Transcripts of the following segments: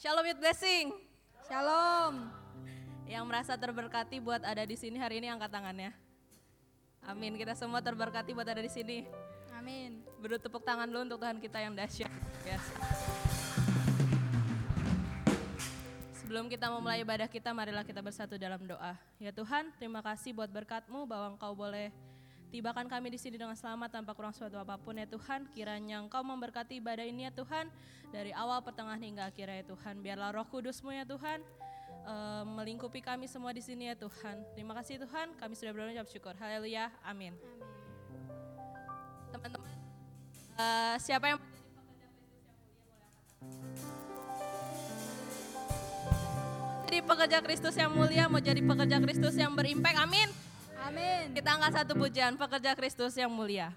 Shalom Youth Blessing. Shalom. Yang merasa terberkati buat ada di sini hari ini angkat tangannya. Amin. Kita semua terberkati buat ada di sini. Amin. Beri tepuk tangan dulu untuk Tuhan kita yang dahsyat. Yes. Sebelum kita memulai ibadah kita, marilah kita bersatu dalam doa. Ya Tuhan, terima kasih buat berkat-Mu bahwa Engkau boleh tibakan kami di sini dengan selamat tanpa kurang suatu apa pun ya Tuhan. Kiranya Engkau memberkati ibadah ini ya Tuhan, dari awal, pertengahan hingga akhir ya Tuhan. Biarlah Roh Kudus-Mu ya Tuhan eh, melingkupi kami semua di sini ya Tuhan. Terima kasih Tuhan, kami sudah berdoa syukur. Haleluya, amin. Teman-teman, eh, siapa yang jadi pekerja Kristus yang mulia, mau jadi pekerja Kristus yang berimpact, amin. Amin. Kita angkat satu pujian, pekerja Kristus yang mulia.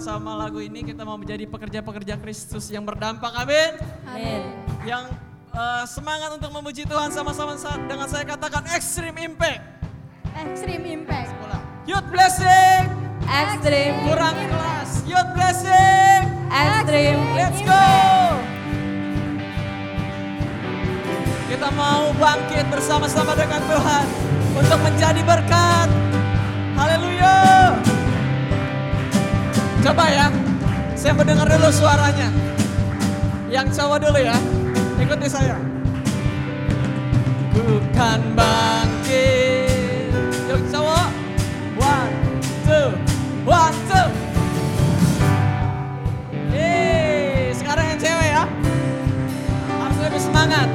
Sama lagu ini, kita mau menjadi pekerja-pekerja Kristus yang berdampak. Amin. Amin Yang eh, semangat untuk memuji Tuhan sama-sama sa- dengan saya katakan extreme impact. Extreme impact. Ulang. Youth blessing, Extreme, kurang kelas. Youth blessing, extreme, let's go. Kita mau bangkit bersama-sama dengan Tuhan untuk menjadi berkat. Mau dengar dulu suaranya. Yang cowok dulu ya, ikuti saya. Bukan bangkit. Yuk cowok, one, two, one, two. Yeay, sekarang yang cewek ya. Harus lebih semangat.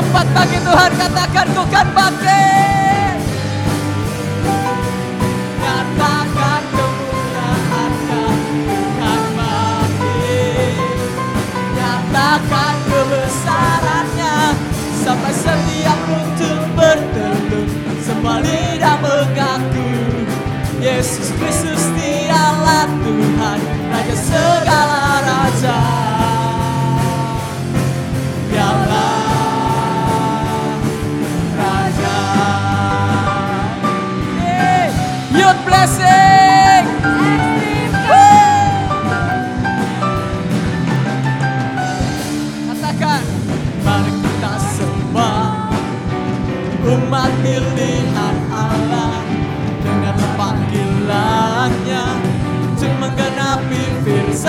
Melompat bagi Tuhan katakan ku kan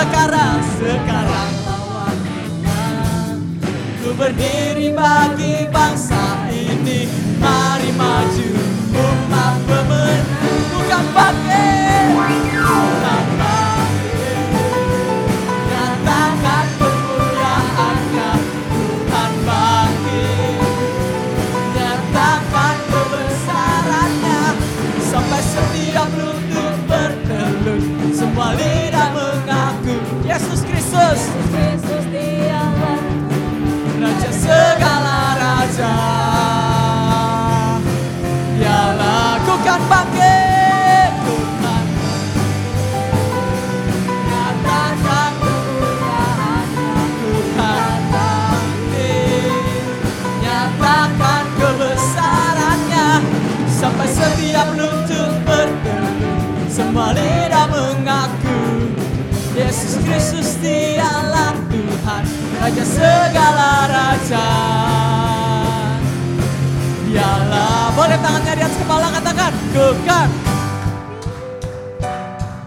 Sekarang, sekarang lawannya Ku berdiri bagi bangsa ini. Mari maju Umat pemenang. Bukan bangkit Bukan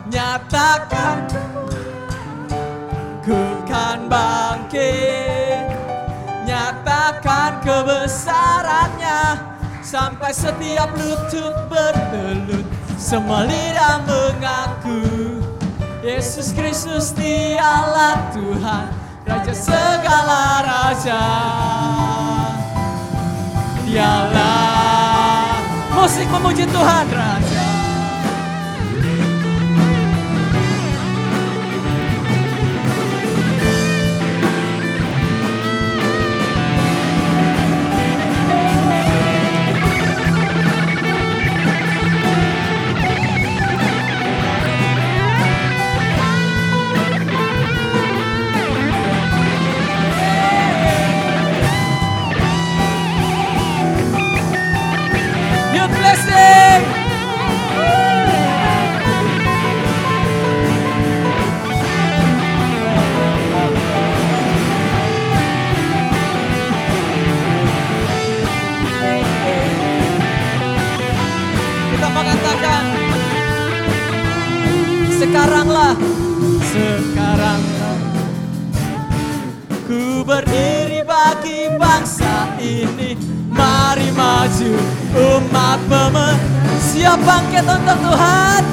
Nyatakan Ku bangkit. Nyatakan kebesarannya Sampai setiap lutut bertelut Semua lidah mengaku Yesus Kristus dialah Tuhan Raja segala raja. Dialah Musik memuji Tuhan Raja sekaranglah. Sekaranglah ku berdiri bagi bangsa ini. Mari maju umat pemen siap bangkit untuk Tuhan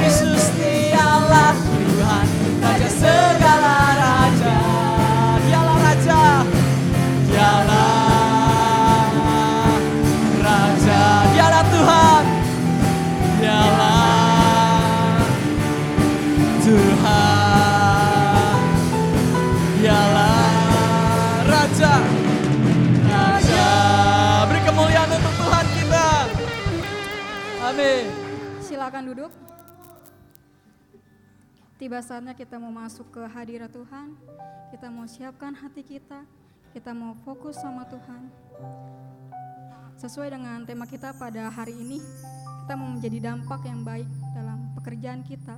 Yesus Tiba saatnya kita mau masuk ke hadirat Tuhan. Kita mau siapkan hati kita. Kita mau fokus sama Tuhan. Sesuai dengan tema kita pada hari ini, kita mau menjadi dampak yang baik dalam pekerjaan kita,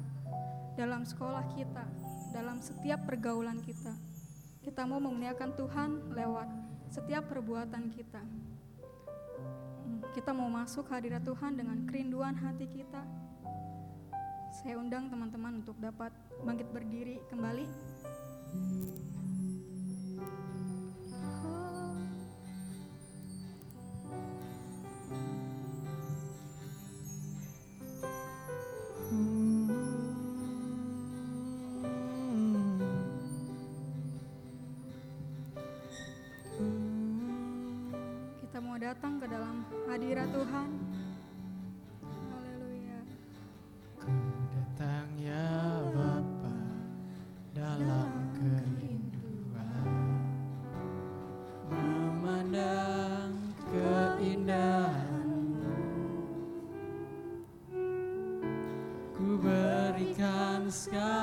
dalam sekolah kita, dalam setiap pergaulan kita. Kita mau memuliakan Tuhan lewat setiap perbuatan kita. Hmm, Kita mau masuk hadirat Tuhan dengan kerinduan hati kita. Saya undang teman-teman untuk dapat bangkit berdiri kembali. Kita mau datang ke dalam hadirat Tuhan. Ya Bapa dalam kerinduan. Memandang keindahanmu. Ku berikan segalanya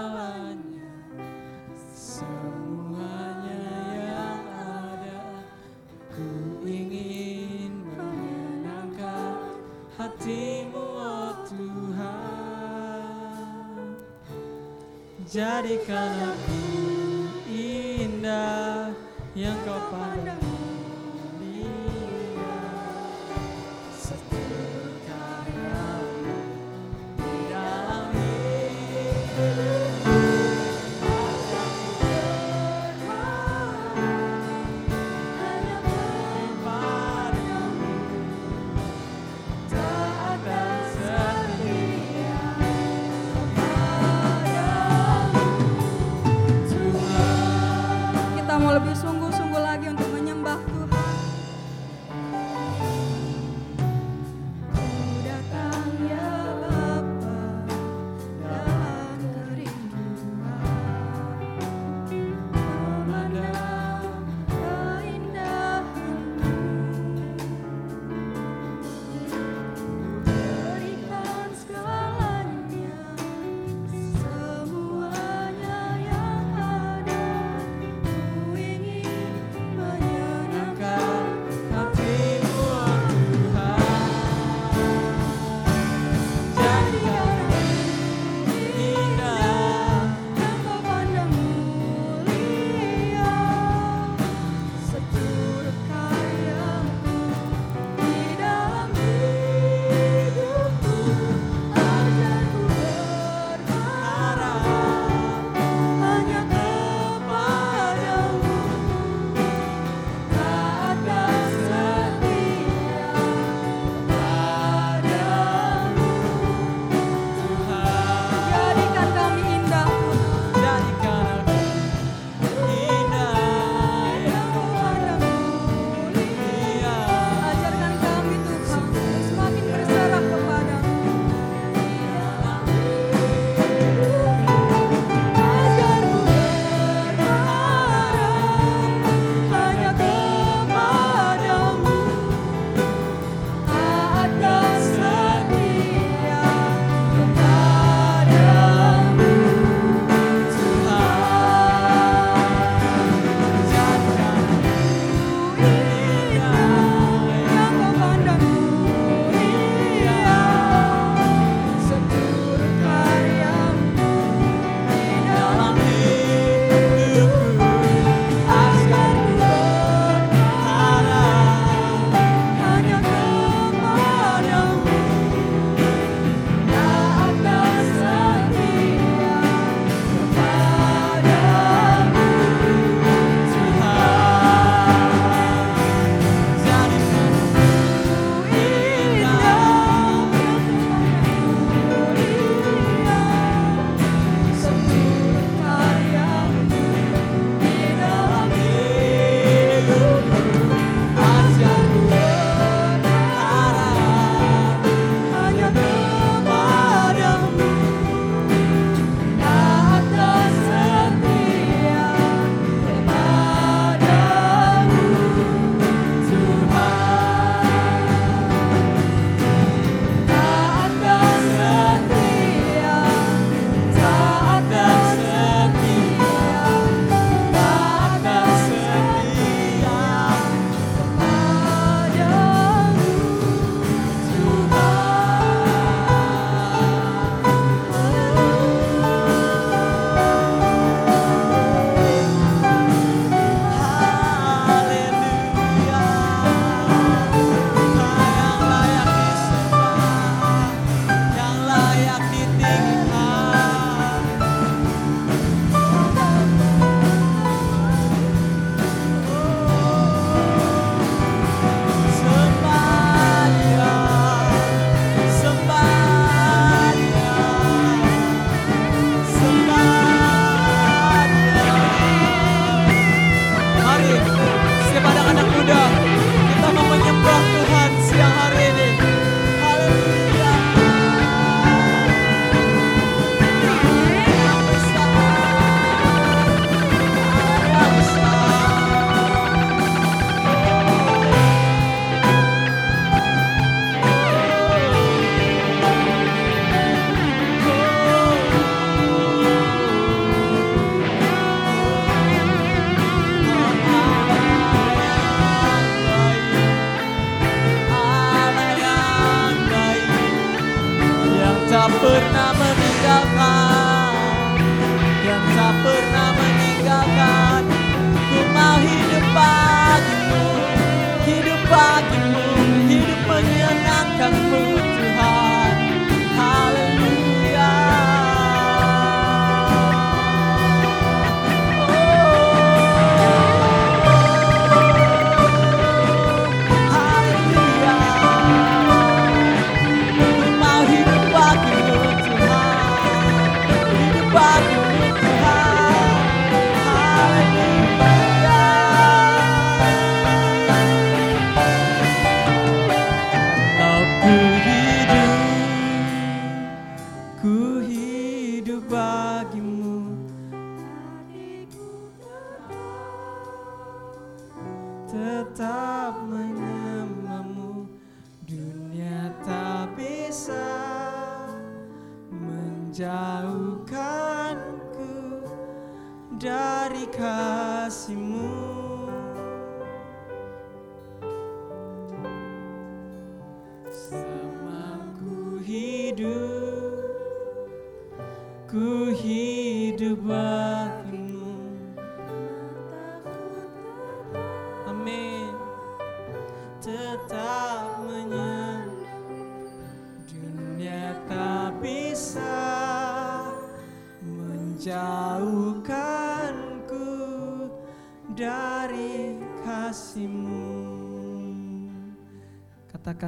Jadikan aku indah yang kau pandang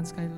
sekali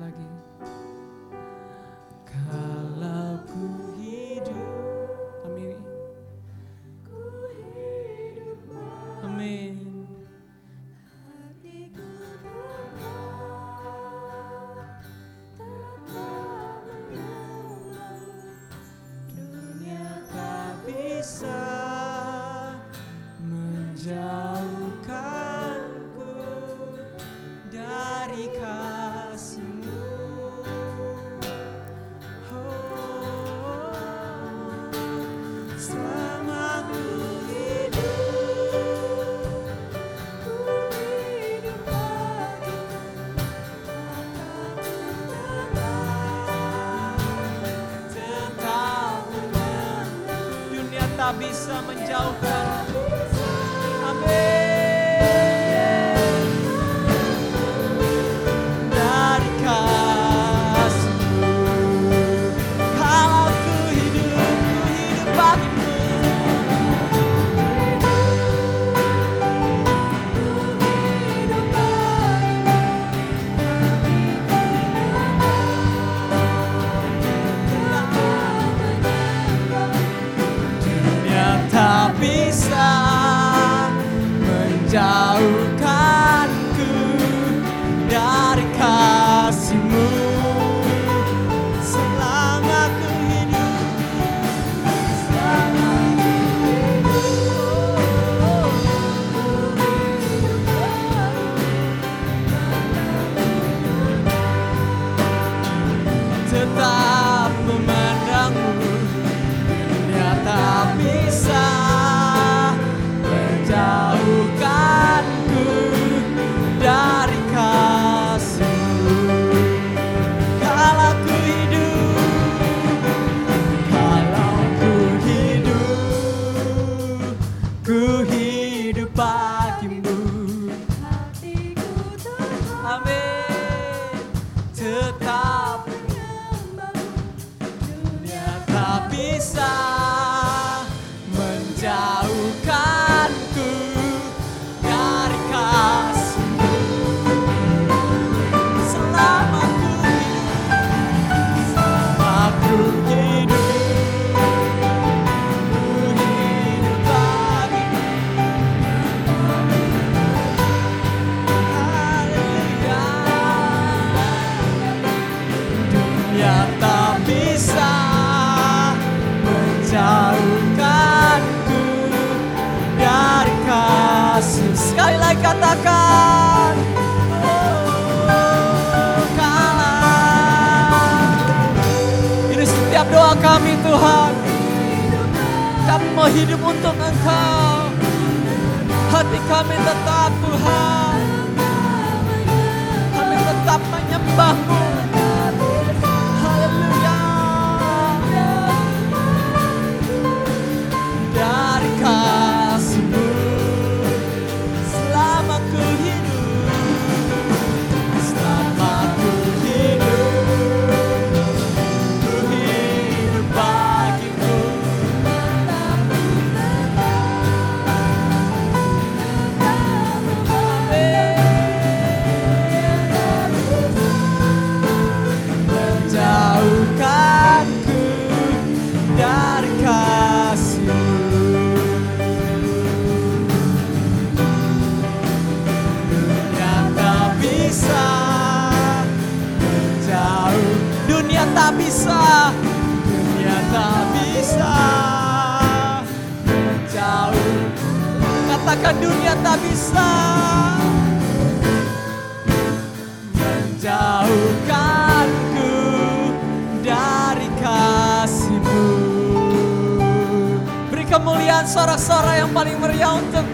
bisa menjauhkan mau hidup untuk Engkau. Hati kami tetap Tuhan. Kami tetap menyembahmu. Katakan dunia tak bisa menjauhkanku dari kasihmu. Beri kemuliaan sorak-sorak yang paling meriah untuk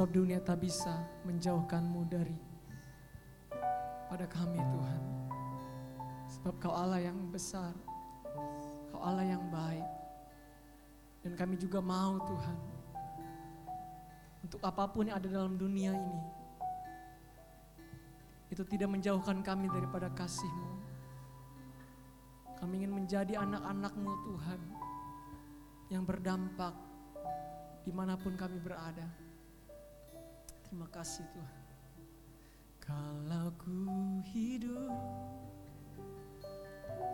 Sebab dunia tak bisa menjauhkanmu dari pada kami Tuhan. Sebab kau Allah yang besar, kau Allah yang baik. Dan kami juga mau Tuhan, untuk apa pun yang ada dalam dunia ini, itu tidak menjauhkan kami daripada kasih-Mu. Kami ingin menjadi anak-anak-Mu Tuhan, yang berdampak di mana pun kami berada. Terima kasih Tuhan. Kalau ku hidup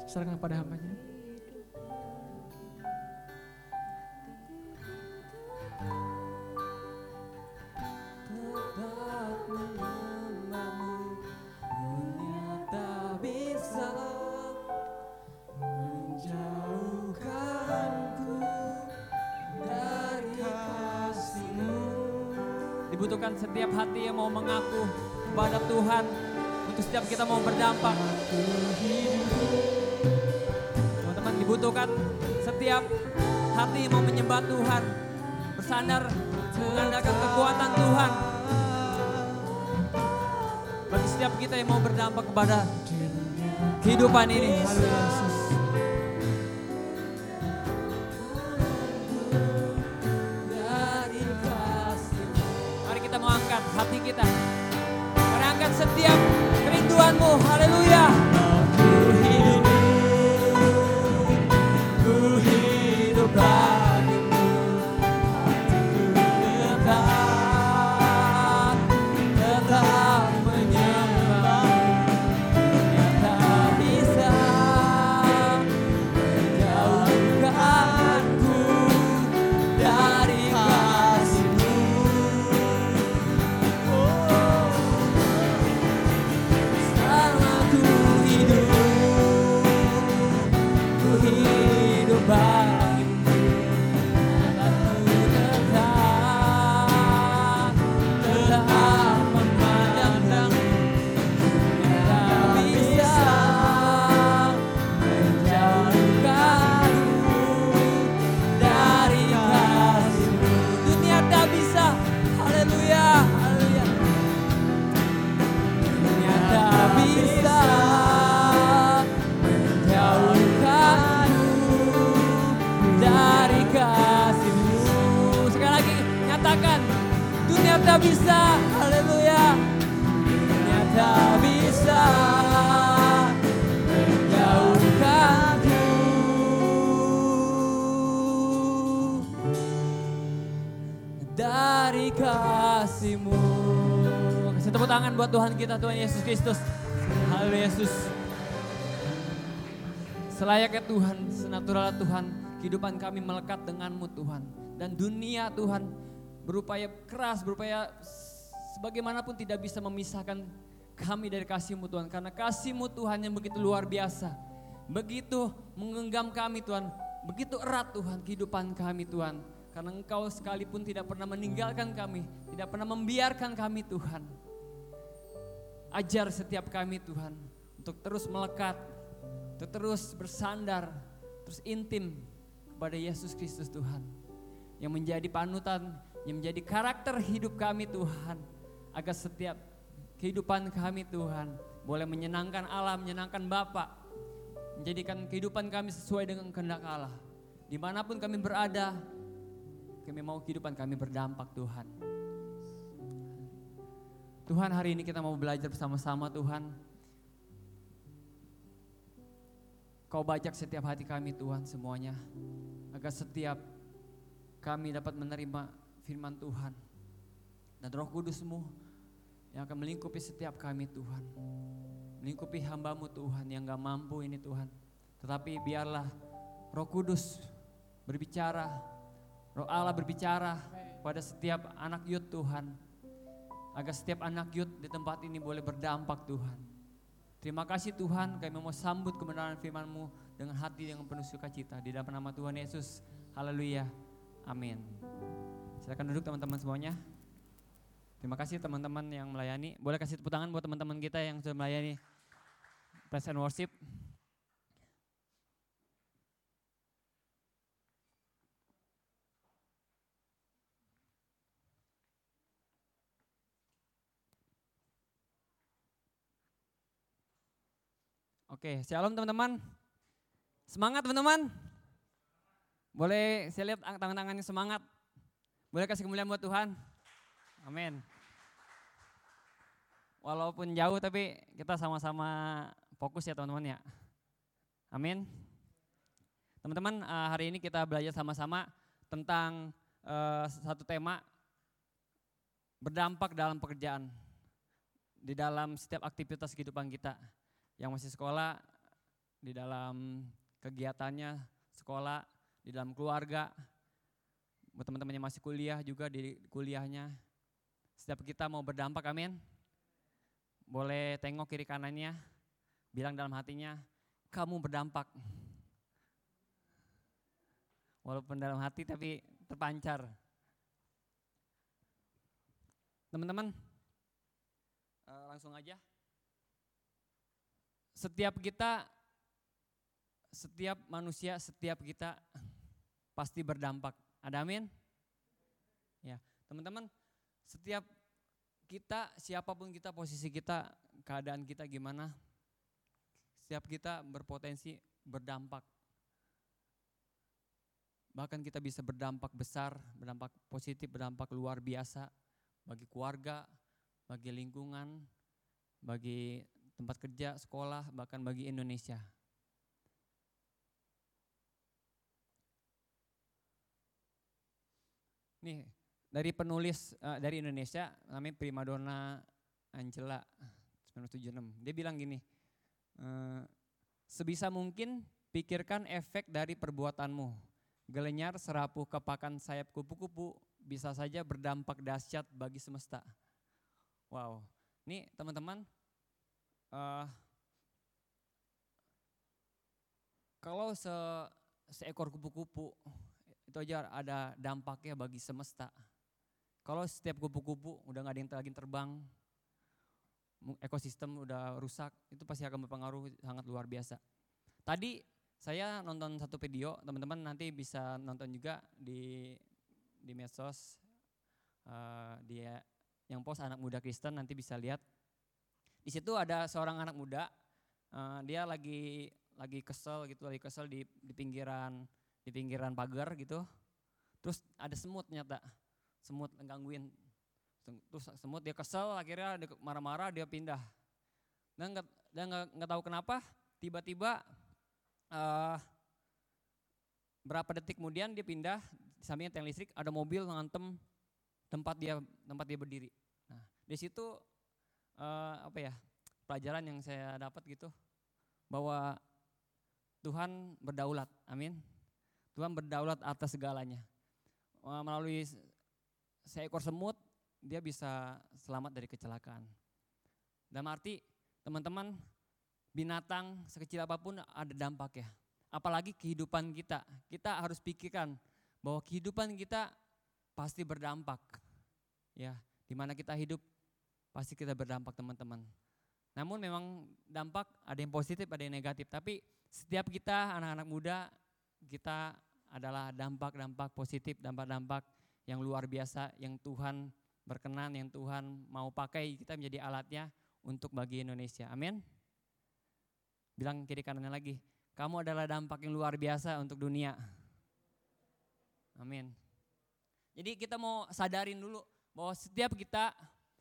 Serahkan pada hambanya Tetap Dibutuhkan setiap hati yang mau mengaku kepada Tuhan untuk setiap kita mau berdampak. Teman-teman dibutuhkan setiap hati yang mau menyembah Tuhan, bersandar mengandalkan kekuatan Tuhan. Bagi setiap kita yang mau berdampak kepada kehidupan ini. Haleluya kita. Mari angkat setiap kerinduanmu. Haleluya. Tuhan Tuhan Yesus Kristus. Haleluya Yesus. Selayaknya Tuhan, senatural Tuhan, kehidupan kami melekat denganmu Tuhan. Dan dunia Tuhan berupaya keras, berupaya sebagaimanapun tidak bisa memisahkan kami dari kasihmu Tuhan. Karena kasihmu Tuhan yang begitu luar biasa. Begitu menggenggam kami Tuhan. Begitu erat Tuhan kehidupan kami Tuhan. Karena engkau sekalipun tidak pernah meninggalkan kami. Tidak pernah membiarkan kami Tuhan. Ajar setiap kami Tuhan. Untuk terus melekat. Untuk terus bersandar. Terus intim kepada Yesus Kristus Tuhan. Yang menjadi panutan. Yang menjadi karakter hidup kami Tuhan. Agar setiap kehidupan kami Tuhan. Boleh menyenangkan Allah, menyenangkan Bapa. Menjadikan kehidupan kami sesuai dengan kehendak Allah. Di mana pun kami berada, kami mau kehidupan kami berdampak Tuhan. Tuhan hari ini kita mau belajar bersama-sama Tuhan. Kau bajak setiap hati kami Tuhan semuanya. Agar setiap kami dapat menerima firman Tuhan. Dan roh kudusmu yang akan melingkupi setiap kami Tuhan. Melingkupi hambamu Tuhan yang gak mampu ini Tuhan. Tetapi biarlah roh kudus berbicara, roh Allah berbicara pada setiap anak yud Tuhan. Agar setiap anak yud di tempat ini boleh berdampak Tuhan. Terima kasih Tuhan kami mau sambut kebenaran firman-Mu dengan hati yang penuh sukacita. Di dalam nama Tuhan Yesus, haleluya, amin. Silakan duduk teman-teman semuanya. Terima kasih teman-teman yang melayani. Boleh kasih tepuk tangan buat teman-teman kita yang sudah melayani praise and worship. Oke, shalom teman-teman. Semangat teman-teman. Boleh saya lihat tangan-tangannya semangat. Boleh kasih kemuliaan buat Tuhan. Amin. Walaupun jauh tapi kita sama-sama fokus ya teman-teman ya. Amin. Teman-teman eh, hari ini kita belajar sama-sama tentang uh, satu tema berdampak dalam pekerjaan. Di dalam setiap aktivitas kehidupan kita. Yang masih sekolah, di dalam kegiatannya sekolah, di dalam keluarga, buat teman-teman yang masih kuliah juga di kuliahnya. Setiap kita mau berdampak, amin. Boleh tengok kiri kanannya, bilang dalam hatinya, kamu berdampak. Walaupun dalam hati tapi terpancar. Teman-teman, uh, langsung aja. Setiap kita, setiap manusia, setiap kita pasti berdampak. Ada amin? Ya, teman-teman, setiap kita, siapa pun kita, posisi kita, keadaan kita gimana, setiap kita berpotensi berdampak. Bahkan kita bisa berdampak besar, berdampak positif, berdampak luar biasa bagi keluarga, bagi lingkungan, bagi tempat kerja, sekolah, bahkan bagi Indonesia. Nih, dari penulis uh, dari Indonesia namanya Primadona Angela 1976. Dia bilang gini, uh, sebisa mungkin pikirkan efek dari perbuatanmu. Gelenyar serapu kepakan sayap kupu-kupu bisa saja berdampak dahsyat bagi semesta. Wow, ini teman-teman, uh, kalau se seekor kupu-kupu itu aja ada dampaknya bagi semesta. Kalau setiap kupu-kupu udah nggak ada yang lagi terbang, ekosistem udah rusak, itu pasti akan berpengaruh sangat luar biasa. Tadi saya nonton satu video, teman-teman nanti bisa nonton juga di di medsos uh, dia yang post anak muda Kristen nanti bisa lihat. Di situ ada seorang anak muda, uh, dia lagi lagi kesel gitu, lagi kesel di di pinggiran di pinggiran pagar gitu. Terus ada semut nyata, semut menggangguin. Terus semut dia kesel, akhirnya dia marah-marah dia pindah. Dan nggak dia nggak tahu kenapa, tiba-tiba uh, berapa detik kemudian dia pindah di sampingnya tiang listrik ada mobil ngantem tempat dia tempat dia berdiri. Nah di situ uh, apa ya pelajaran yang saya dapat gitu bahwa Tuhan berdaulat, amin. Tuhan berdaulat atas segalanya. Melalui seekor semut dia bisa selamat dari kecelakaan. Dalam arti teman-teman binatang sekecil apa pun ada dampak ya. Apalagi kehidupan kita. Kita harus pikirkan bahwa kehidupan kita pasti berdampak. Ya, di mana kita hidup pasti kita berdampak teman-teman. Namun memang dampak ada yang positif, ada yang negatif. Tapi setiap kita anak-anak muda kita adalah dampak-dampak positif, dampak-dampak yang luar biasa yang Tuhan berkenan, yang Tuhan mau pakai kita menjadi alatnya untuk bagi Indonesia. Amin. Bilang kiri kanannya lagi, kamu adalah dampak yang luar biasa untuk dunia. Amin. Jadi kita mau sadarin dulu bahwa setiap kita,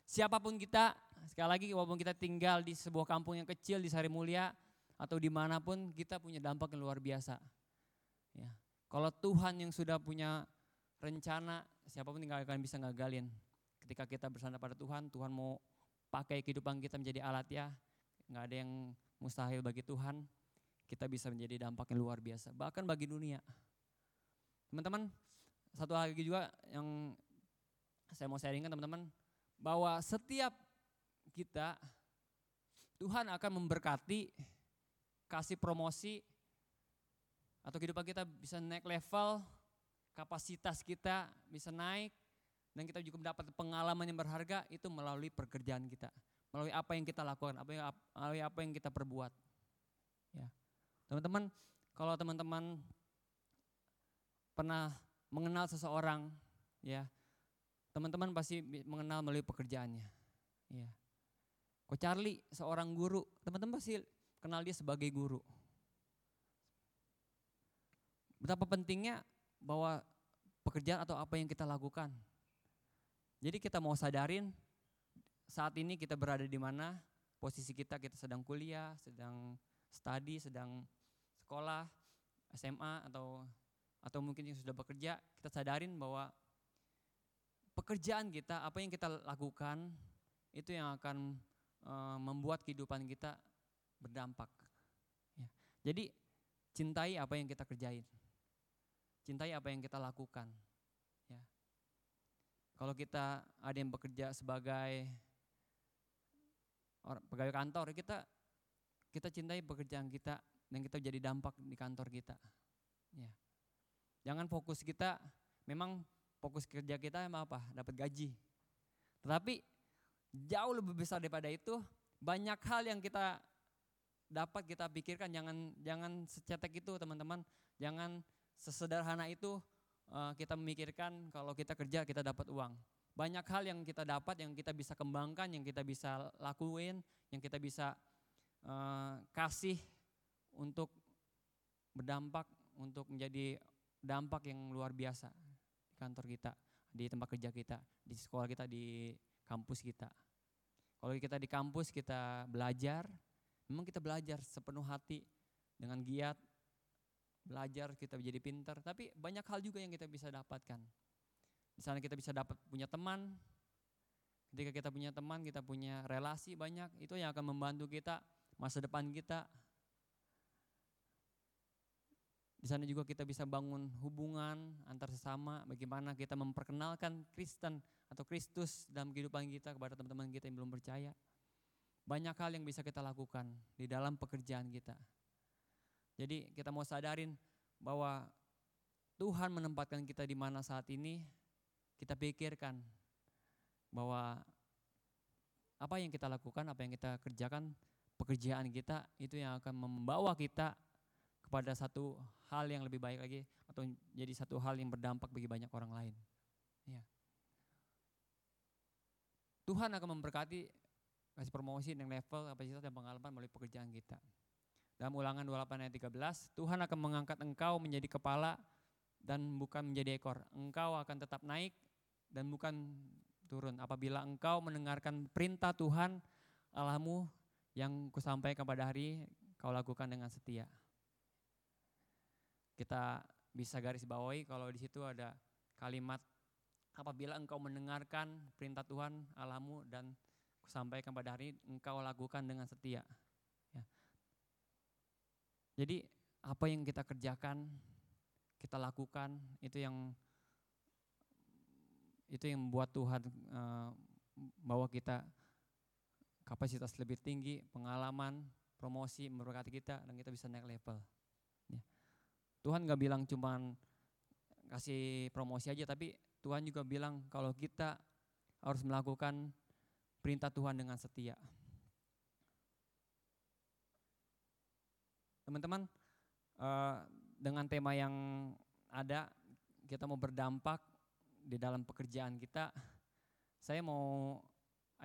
siapa pun kita, sekali lagi walaupun kita tinggal di sebuah kampung yang kecil di Sari Mulia atau di mana pun kita punya dampak yang luar biasa. Ya. Kalau Tuhan yang sudah punya rencana, siapa pun tinggal akan bisa ngagalin. Ketika kita bersandar pada Tuhan, Tuhan mau pakai kehidupan kita menjadi alat ya, nggak ada yang mustahil bagi Tuhan. Kita bisa menjadi dampak yang luar biasa, bahkan bagi dunia. Teman-teman, satu hal lagi juga yang saya mau sharingkan teman-teman, bahwa setiap kita Tuhan akan memberkati, kasih promosi, atau kehidupan kita bisa naik level, kapasitas kita bisa naik, dan kita juga mendapat pengalaman yang berharga itu melalui pekerjaan kita, melalui apa yang kita lakukan, apa yang, melalui apa yang kita perbuat. Ya, teman-teman, kalau teman-teman pernah mengenal seseorang, ya, teman-teman pasti mengenal melalui pekerjaannya. Ya. Kok Charlie seorang guru, teman-teman pasti kenal dia sebagai guru. Betapa pentingnya bahwa pekerjaan atau apa yang kita lakukan. Jadi kita mau sadarin saat ini kita berada di mana, posisi kita, kita sedang kuliah, sedang studi, sedang sekolah, SMA atau atau mungkin yang sudah bekerja, kita sadarin bahwa pekerjaan kita, apa yang kita lakukan itu yang akan uh, membuat kehidupan kita berdampak. Ya. Jadi cintai apa yang kita kerjain. Cintai apa yang kita lakukan. Ya. Kalau kita ada yang bekerja sebagai pegawai kantor, kita kita cintai pekerjaan kita dan kita jadi dampak di kantor kita. Ya. Jangan fokus kita memang fokus kerja kita emang apa? Dapat gaji. Tetapi jauh lebih besar daripada itu, banyak hal yang kita dapat kita pikirkan jangan jangan secetek itu teman-teman. Jangan Sesederhana itu uh, kita memikirkan kalau kita kerja kita dapat uang. Banyak hal yang kita dapat, yang kita bisa kembangkan, yang kita bisa lakuin, yang kita bisa uh, kasih untuk berdampak, untuk menjadi dampak yang luar biasa kantor kita, di tempat kerja kita, di sekolah kita, di kampus kita. Kalau kita di kampus kita belajar, memang kita belajar sepenuh hati dengan giat, belajar, kita menjadi pintar, tapi banyak hal juga yang kita bisa dapatkan. Di sana kita bisa dapat punya teman, ketika kita punya teman, kita punya relasi banyak, itu yang akan membantu kita, masa depan kita. Di sana juga kita bisa bangun hubungan antar sesama, bagaimana kita memperkenalkan Kristen atau Kristus dalam kehidupan kita kepada teman-teman kita yang belum percaya. Banyak hal yang bisa kita lakukan di dalam pekerjaan kita. Jadi kita mau sadarin bahwa Tuhan menempatkan kita di mana saat ini, kita pikirkan bahwa apa yang kita lakukan, apa yang kita kerjakan, pekerjaan kita itu yang akan membawa kita kepada satu hal yang lebih baik lagi atau jadi satu hal yang berdampak bagi banyak orang lain. Ya. Tuhan akan memberkati kasih promosi dan level kapasitas dan pengalaman melalui pekerjaan kita. Dalam ulangan 28 ayat 13, Tuhan akan mengangkat engkau menjadi kepala dan bukan menjadi ekor. Engkau akan tetap naik dan bukan turun. Apabila engkau mendengarkan perintah Tuhan Allahmu yang kusampaikan pada hari kau lakukan dengan setia. Kita bisa garis bawahi kalau di situ ada kalimat apabila engkau mendengarkan perintah Tuhan Allahmu dan kusampaikan pada hari engkau lakukan dengan setia. Jadi apa yang kita kerjakan, kita lakukan itu yang itu yang membuat Tuhan uh, bawa kita kapasitas lebih tinggi, pengalaman, promosi memberkati kita dan kita bisa naik level. Tuhan nggak bilang cuman kasih promosi aja, tapi Tuhan juga bilang kalau kita harus melakukan perintah Tuhan dengan setia. Teman-teman, uh, dengan tema yang ada, kita mau berdampak di dalam pekerjaan kita. Saya mau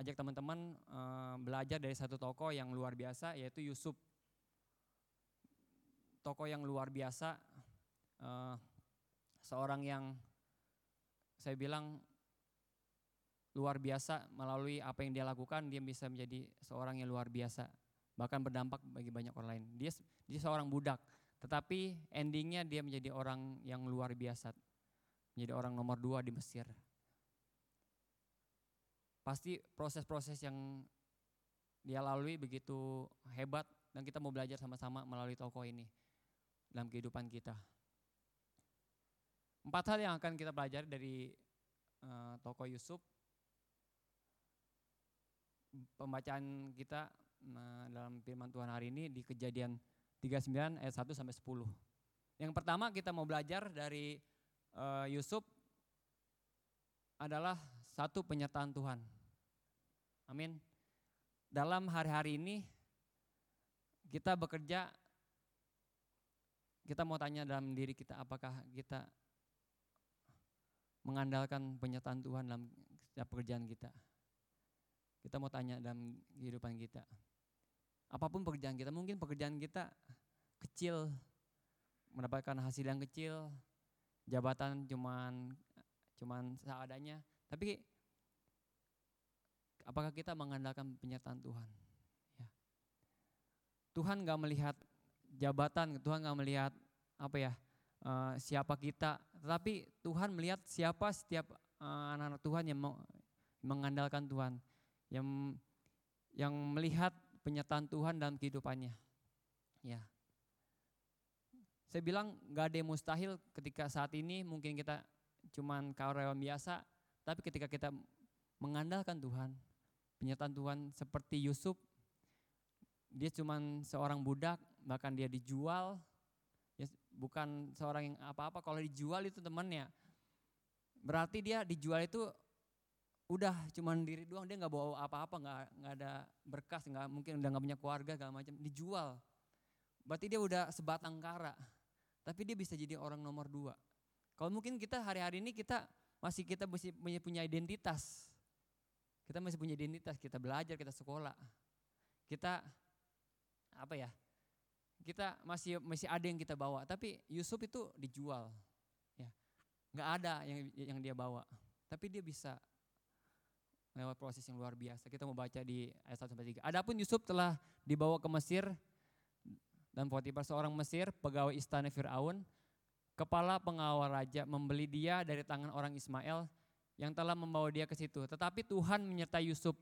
ajak teman-teman uh, belajar dari satu tokoh yang luar biasa, yaitu Yusuf. Tokoh yang luar biasa, uh, seorang yang saya bilang luar biasa melalui apa yang dia lakukan, dia bisa menjadi seorang yang luar biasa bahkan berdampak bagi banyak orang lain. Dia dia seorang budak, tetapi endingnya dia menjadi orang yang luar biasa, menjadi orang nomor dua di Mesir. Pasti proses-proses yang dia lalui begitu hebat dan kita mau belajar sama-sama melalui tokoh ini dalam kehidupan kita. Empat hal yang akan kita pelajari dari uh, tokoh Yusuf. Pembacaan kita uh, dalam firman Tuhan hari ini di kejadian 39 ayat 1 sampai 10. Yang pertama kita mau belajar dari uh, Yusuf adalah satu penyertaan Tuhan. Amin. Dalam hari-hari ini kita bekerja kita mau tanya dalam diri kita apakah kita mengandalkan penyertaan Tuhan dalam setiap pekerjaan kita. Kita mau tanya dalam kehidupan kita. Apa pun pekerjaan kita, mungkin pekerjaan kita kecil, mendapatkan hasil yang kecil, jabatan cuman cuman seadanya, tapi apakah kita mengandalkan penyertaan Tuhan? Ya. Tuhan gak melihat jabatan, Tuhan gak melihat apa ya uh, siapa kita, tetapi Tuhan melihat siapa setiap uh, anak-anak Tuhan yang mengandalkan Tuhan, yang yang melihat penyertaan Tuhan dalam kehidupannya. Ya. Saya bilang gak ada yang mustahil ketika saat ini mungkin kita cuman karyawan biasa, tapi ketika kita mengandalkan Tuhan, penyertaan Tuhan seperti Yusuf, dia cuman seorang budak, bahkan dia dijual, bukan seorang yang apa-apa. Kalau dijual itu temannya, berarti dia dijual itu udah cuman diri doang. Dia nggak bawa apa-apa nggak nggak ada berkas nggak mungkin udah nggak punya keluarga segala macam. Dijual. Berarti dia udah sebatang kara. Tapi dia bisa jadi orang nomor dua. Kalau mungkin kita hari-hari ini kita masih kita masih punya identitas. Kita masih punya identitas. Kita belajar kita sekolah. Kita apa ya kita masih masih ada yang kita bawa tapi Yusuf itu dijual ya nggak ada yang yang dia bawa tapi dia bisa lewat proses yang luar biasa. Kita mau baca di ayat 1 sampai 3. Adapun Yusuf telah dibawa ke Mesir dan Potifar seorang Mesir, pegawai istana Firaun, kepala pengawal raja membeli dia dari tangan orang Ismail yang telah membawa dia ke situ. Tetapi Tuhan menyertai Yusuf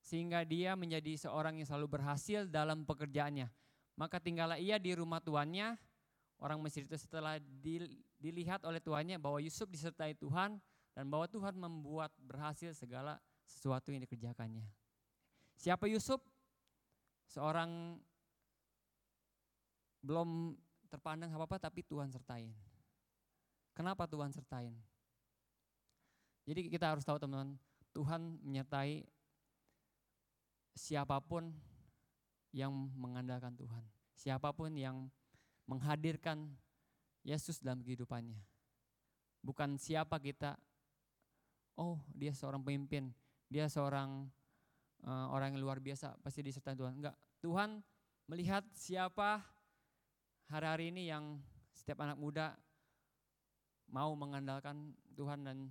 sehingga dia menjadi seorang yang selalu berhasil dalam pekerjaannya. Maka tinggallah ia di rumah tuannya. Orang Mesir itu setelah dilihat oleh tuannya bahwa Yusuf disertai Tuhan, dan bahwa Tuhan membuat berhasil segala sesuatu yang dikerjakannya. Siapa Yusuf? Seorang belum terpandang apa-apa tapi Tuhan sertain. Kenapa Tuhan sertain? Jadi kita harus tahu teman-teman, Tuhan menyertai siapa pun yang mengandalkan Tuhan. Siapa pun yang menghadirkan Yesus dalam kehidupannya. Bukan siapa kita oh dia seorang pemimpin, dia seorang uh, orang yang luar biasa, pasti disertai Tuhan. Enggak, Tuhan melihat siapa hari-hari ini yang setiap anak muda mau mengandalkan Tuhan dan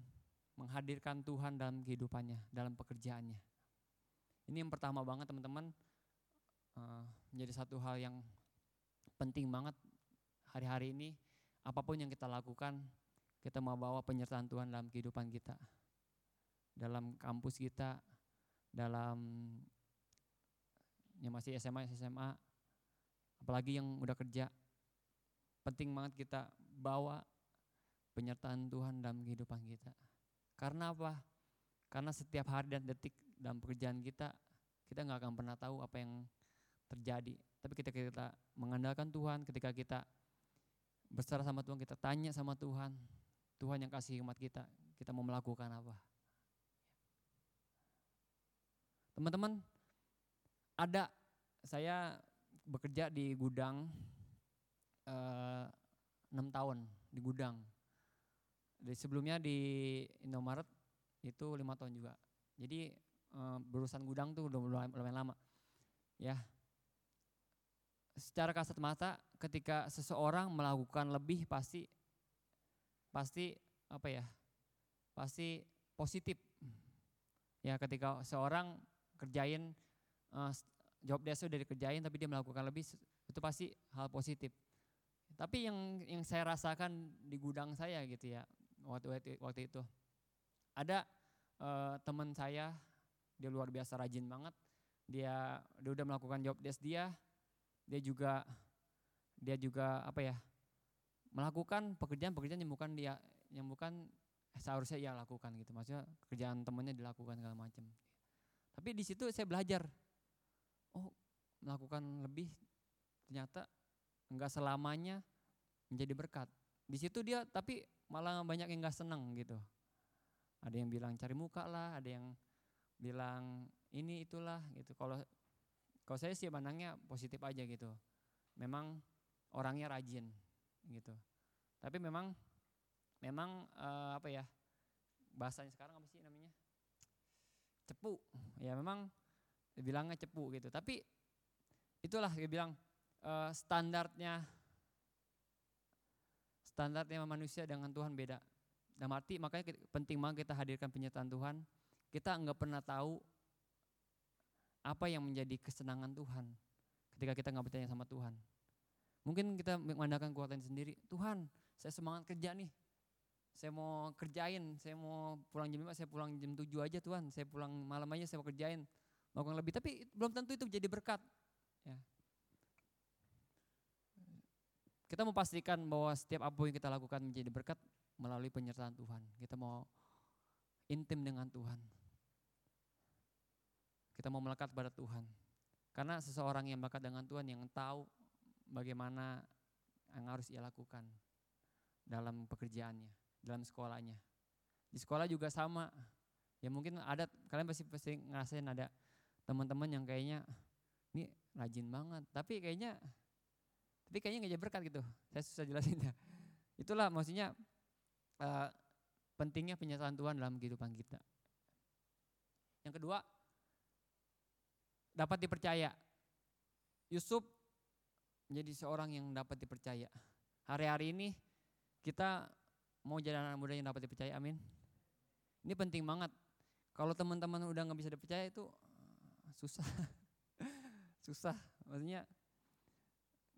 menghadirkan Tuhan dalam kehidupannya, dalam pekerjaannya. Ini yang pertama banget teman-teman, uh, menjadi satu hal yang penting banget hari-hari ini, apa pun yang kita lakukan, kita mau bawa penyertaan Tuhan dalam kehidupan kita dalam kampus kita, dalam yang masih SMA, SMA, apalagi yang udah kerja, penting banget kita bawa penyertaan Tuhan dalam kehidupan kita. Karena apa? Karena setiap hari dan detik dalam pekerjaan kita, kita nggak akan pernah tahu apa yang terjadi. Tapi ketika kita mengandalkan Tuhan, ketika kita berserah sama Tuhan, kita tanya sama Tuhan, Tuhan yang kasih hikmat kita, kita mau melakukan apa. Teman-teman, ada saya bekerja di gudang eh, enam tahun di gudang. Dari sebelumnya di Indomaret itu lima tahun juga. Jadi uh, berurusan gudang tuh udah lumayan lama. Ya, secara kasat mata ketika seseorang melakukan lebih pasti pasti apa ya pasti positif ya ketika seorang kerjain uh, job desk udah dikerjain tapi dia melakukan lebih itu pasti hal positif. Tapi yang yang saya rasakan di gudang saya gitu ya waktu waktu, waktu itu ada uh, teman saya dia luar biasa rajin banget dia dia udah melakukan job desk dia, dia juga dia juga apa ya melakukan pekerjaan-pekerjaan yang bukan dia yang bukan seharusnya ia lakukan gitu. Maksudnya kerjaan temannya dilakukan segala macam. Tapi di situ saya belajar oh melakukan lebih ternyata enggak selamanya menjadi berkat. Di situ dia tapi malah banyak yang enggak senang gitu. Ada yang bilang cari muka lah ada yang bilang ini itulah gitu. Kalau kalau saya sih pandangnya positif aja gitu. Memang orangnya rajin gitu. Tapi memang memang uh, apa ya bahasanya sekarang apa sih namanya? Cepu. Ya memang bilangnya cepu gitu. Tapi itulah dia bilang uh, standarnya standarnya manusia dengan Tuhan beda. Dan arti makanya penting banget kita hadirkan penyertaan Tuhan. Kita nggak pernah tahu apa yang menjadi kesenangan Tuhan ketika kita nggak percaya sama Tuhan Mungkin kita mengandalkan kekuatan sendiri. Tuhan, saya semangat kerja nih. Saya mau kerjain, saya mau pulang jam 5, saya pulang jam 7 aja Tuhan. Saya pulang malam aja saya mau kerjain. Melakukan lebih, tapi belum tentu itu jadi berkat. Ya. Kita mau pastikan bahwa setiap apa yang kita lakukan menjadi berkat melalui penyertaan Tuhan. Kita mau intim dengan Tuhan. Kita mau melekat pada Tuhan. Karena seseorang yang melekat dengan Tuhan yang tahu bagaimana yang harus ia lakukan dalam pekerjaannya, dalam sekolahnya. Di sekolah juga sama. Ya mungkin ada kalian pasti pasti ngerasain ada teman-teman yang kayaknya ini rajin banget, tapi kayaknya tapi kayaknya nggak jadi berkat gitu. Saya susah jelasin ya. Itulah maksudnya uh, pentingnya penyataan Tuhan dalam kehidupan kita. Yang kedua, dapat dipercaya. Yusuf menjadi seorang yang dapat dipercaya. Hari-hari ini kita mau jadi anak muda yang dapat dipercaya, amin. Ini penting banget. Kalau teman-teman udah nggak bisa dipercaya itu eh, susah, susah. Maksudnya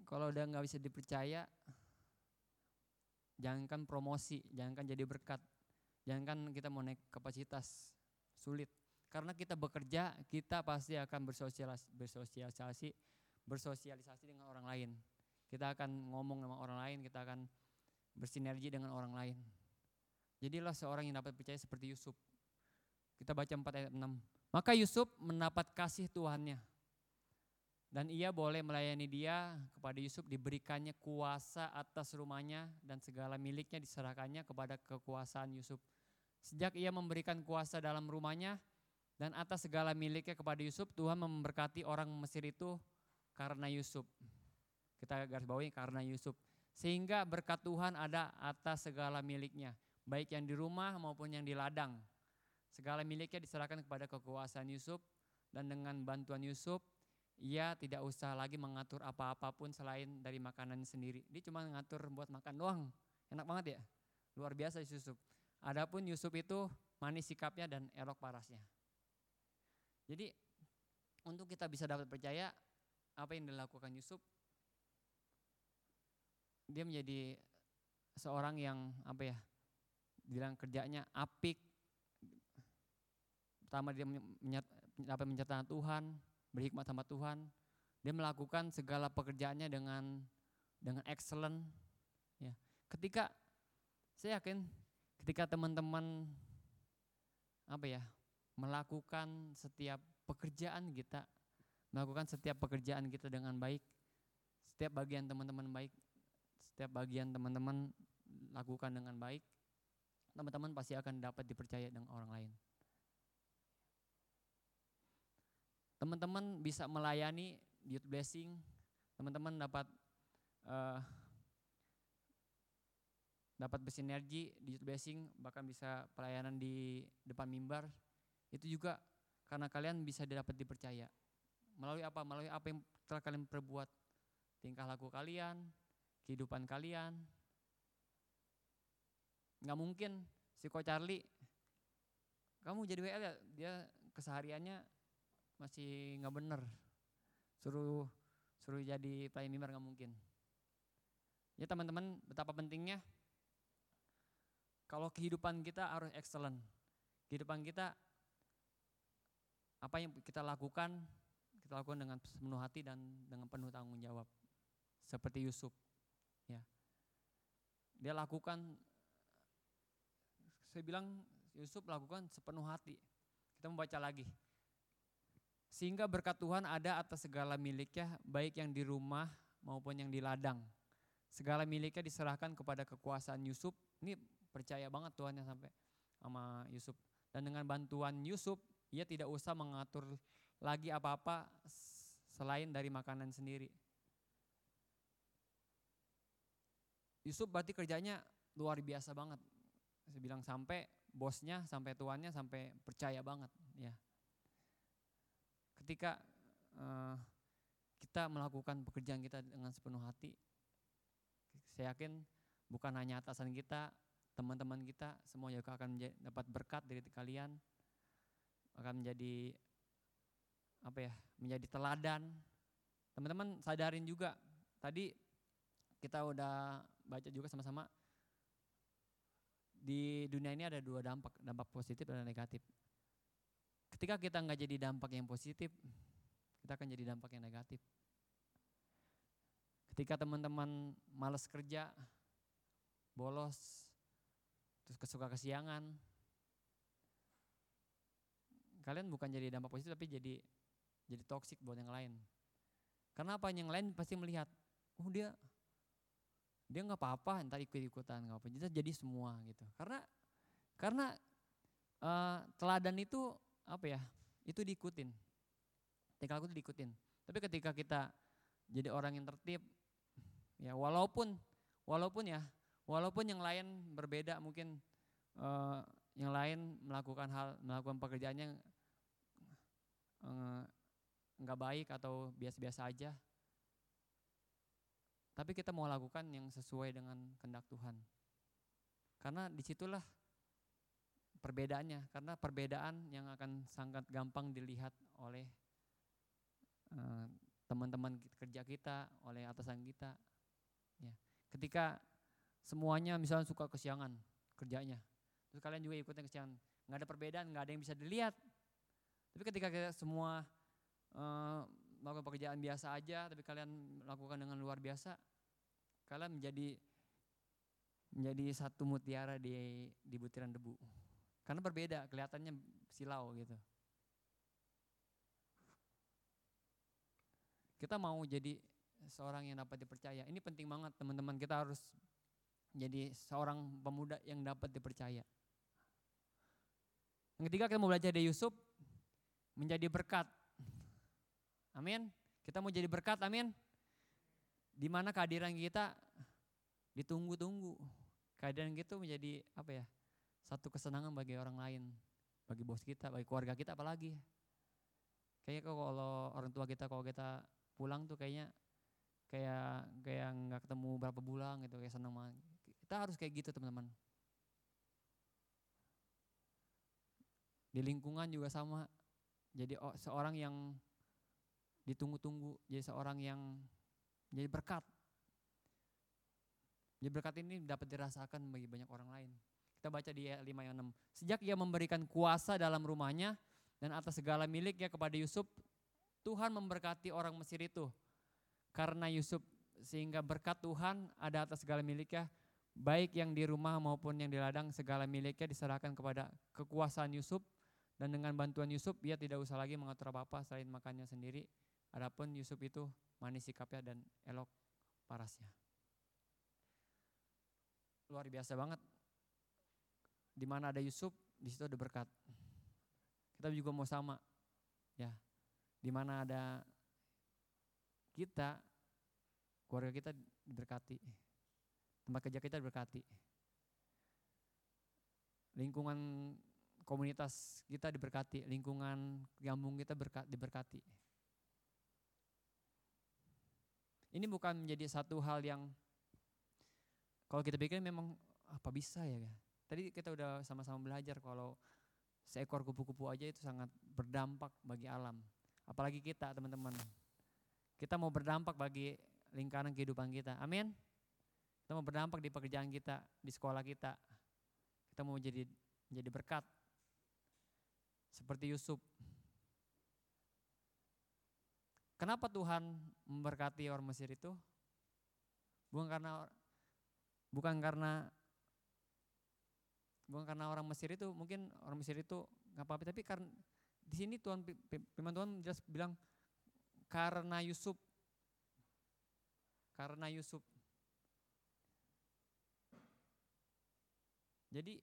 kalau udah nggak bisa dipercaya, jangankan promosi, jangankan jadi berkat, jangankan kita mau naik kapasitas, sulit. Karena kita bekerja, kita pasti akan bersosialisasi, bersosialisasi bersosialisasi dengan orang lain. Kita akan ngomong sama orang lain, kita akan bersinergi dengan orang lain. Jadilah seorang yang dapat percaya seperti Yusuf. Kita baca 4 ayat 6. Maka Yusuf mendapat kasih Tuhannya. Dan ia boleh melayani dia kepada Yusuf diberikannya kuasa atas rumahnya dan segala miliknya diserahkannya kepada kekuasaan Yusuf. Sejak ia memberikan kuasa dalam rumahnya dan atas segala miliknya kepada Yusuf, Tuhan memberkati orang Mesir itu karena Yusuf. Kita garis bawahi karena Yusuf. Sehingga berkat Tuhan ada atas segala miliknya, baik yang di rumah maupun yang di ladang. Segala miliknya diserahkan kepada kekuasaan Yusuf dan dengan bantuan Yusuf ia tidak usah lagi mengatur apa-apapun selain dari makanan sendiri. Dia cuma ngatur buat makan doang. Enak banget ya. Luar biasa Yusuf. Adapun Yusuf itu manis sikapnya dan elok parasnya. Jadi untuk kita bisa dapat percaya apa yang dilakukan Yusuf dia menjadi seorang yang apa ya bilang kerjanya apik. Pertama dia dapat Tuhan berhikmat sama Tuhan. Dia melakukan segala pekerjaannya dengan dengan excellent ya. Ketika saya yakin ketika teman-teman apa ya melakukan setiap pekerjaan kita melakukan setiap pekerjaan kita dengan baik, setiap bagian teman-teman baik, setiap bagian teman-teman lakukan dengan baik, teman-teman pasti akan dapat dipercaya dengan orang lain. Teman-teman bisa melayani youth blessing, teman-teman dapat uh, dapat bersinergi di youth blessing, bahkan bisa pelayanan di depan mimbar, itu juga karena kalian bisa dapat dipercaya. Melalui apa? Melalui apa yang telah kalian perbuat. Tingkah laku kalian, kehidupan kalian. Nggak mungkin si Ko Charlie, kamu jadi WL ya, dia kesehariannya masih nggak bener. Suruh suruh jadi pelayan mimbar nggak mungkin. Ya teman-teman, betapa pentingnya kalau kehidupan kita harus excellent. Kehidupan kita apa yang kita lakukan kita lakukan dengan sepenuh hati dan dengan penuh tanggung jawab. Seperti Yusuf. Ya. Dia lakukan saya bilang Yusuf lakukan sepenuh hati. Kita membaca lagi. Sehingga berkat Tuhan ada atas segala miliknya, baik yang di rumah maupun yang di ladang. Segala miliknya diserahkan kepada kekuasaan Yusuf. Ini percaya banget Tuhan yang sampai sama Yusuf. Dan dengan bantuan Yusuf, ia tidak usah mengatur lagi apa-apa selain dari makanan sendiri. Yusuf berarti kerjanya luar biasa banget. Saya bilang sampai bosnya, sampai tuannya, sampai percaya banget. Ya, ketika uh, kita melakukan pekerjaan kita dengan sepenuh hati, saya yakin bukan hanya atasan kita, teman-teman kita, semua juga akan dapat berkat dari kalian, akan menjadi apa ya, menjadi teladan. Teman-teman sadarin juga, tadi kita udah baca juga sama-sama di dunia ini ada dua dampak, dampak positif dan negatif. Ketika kita nggak jadi dampak yang positif, kita akan jadi dampak yang negatif. Ketika teman-teman males kerja, bolos, terus kesuka kesiangan, kalian bukan jadi dampak positif tapi jadi jadi toksik buat yang lain. Karena apa? Yang lain pasti melihat, oh dia dia nggak apa-apa, entar ikut-ikutan nggak apa. Jadi semua gitu. Karena karena uh, teladan itu apa ya itu diikutin tinggal aku diikutin tapi ketika kita jadi orang yang tertib ya walaupun walaupun ya walaupun yang lain berbeda mungkin uh, yang lain melakukan hal melakukan pekerjaannya uh, nggak baik atau biasa-biasa aja tapi kita mau lakukan yang sesuai dengan kehendak Tuhan karena di situlah perbedaannya karena perbedaan yang akan sangat gampang dilihat oleh uh, teman-teman kerja kita, oleh atasan kita. Ya. Ketika semuanya misalnya suka kesiangan kerjanya, terus kalian juga ikutin kesiangan, nggak ada perbedaan, nggak ada yang bisa dilihat. Tapi ketika kita semua uh, melakukan pekerjaan biasa aja, tapi kalian melakukan dengan luar biasa, kalian menjadi menjadi satu mutiara di di butiran debu. Karena berbeda, kelihatannya silau gitu. Kita mau jadi seorang yang dapat dipercaya. Ini penting banget teman-teman, kita harus jadi seorang pemuda yang dapat dipercaya. Yang ketiga kita mau belajar dari Yusuf, menjadi berkat. Amin. Kita mau jadi berkat, amin. Di mana kehadiran kita ditunggu-tunggu. Kehadiran kita menjadi apa ya? satu kesenangan bagi orang lain, bagi bos kita, bagi keluarga kita apalagi. Kayaknya kalau orang tua kita kalau kita pulang tuh kayaknya kayak kayak nggak ketemu berapa bulan gitu kayak senang banget. Kita harus kayak gitu teman-teman. Di lingkungan juga sama. Jadi seorang yang ditunggu-tunggu, jadi seorang yang jadi berkat. Jadi berkat ini dapat dirasakan bagi banyak orang lain. Kita baca di ayat 5 yang 6. Sejak ia memberikan kuasa dalam rumahnya dan atas segala miliknya kepada Yusuf, Tuhan memberkati orang Mesir itu. Karena Yusuf sehingga berkat Tuhan ada atas segala miliknya, baik yang di rumah maupun yang di ladang, segala miliknya diserahkan kepada kekuasaan Yusuf dan dengan bantuan Yusuf ia tidak usah lagi mengatur apa-apa selain makannya sendiri. Adapun Yusuf itu manis sikapnya dan elok parasnya. Luar biasa banget di mana ada Yusuf, di situ ada berkat. Kita juga mau sama. Ya. Di mana ada kita, keluarga kita diberkati. Tempat kerja kita diberkati. Lingkungan komunitas kita diberkati, lingkungan gambung kita berkat, diberkati. Ini bukan menjadi satu hal yang kalau kita pikir memang apa bisa ya Tadi kita udah sama-sama belajar kalau seekor kupu-kupu aja itu sangat berdampak bagi alam. Apalagi kita teman-teman. Kita mau berdampak bagi lingkaran kehidupan kita. Amin. Kita mau berdampak di pekerjaan kita, di sekolah kita. Kita mau jadi jadi berkat. Seperti Yusuf. Kenapa Tuhan memberkati orang Mesir itu? Bukan karena bukan karena bukan karena orang Mesir itu mungkin orang Mesir itu nggak apa-apa tapi karena di sini Tuhan firman Tuhan jelas bilang karena Yusuf karena Yusuf jadi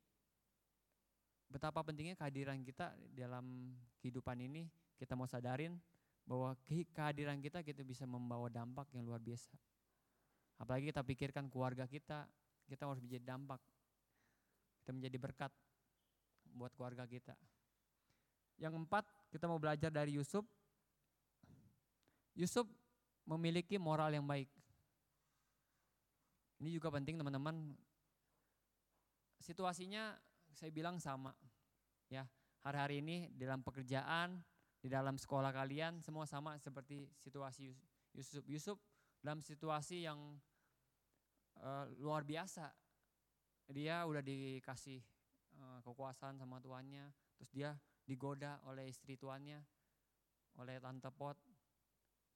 betapa pentingnya kehadiran kita dalam kehidupan ini kita mau sadarin bahwa kehadiran kita kita bisa membawa dampak yang luar biasa. Apalagi kita pikirkan keluarga kita, kita harus menjadi dampak. Kita menjadi berkat buat keluarga kita. Yang empat, kita mau belajar dari Yusuf. Yusuf memiliki moral yang baik. Ini juga penting teman-teman. Situasinya saya bilang sama. Ya, hari-hari ini dalam pekerjaan, di dalam sekolah kalian semua sama seperti situasi Yusuf. Yusuf dalam situasi yang uh, luar biasa. Dia udah dikasih uh, kekuasaan sama tuannya, terus dia digoda oleh istri tuannya, oleh tante pot,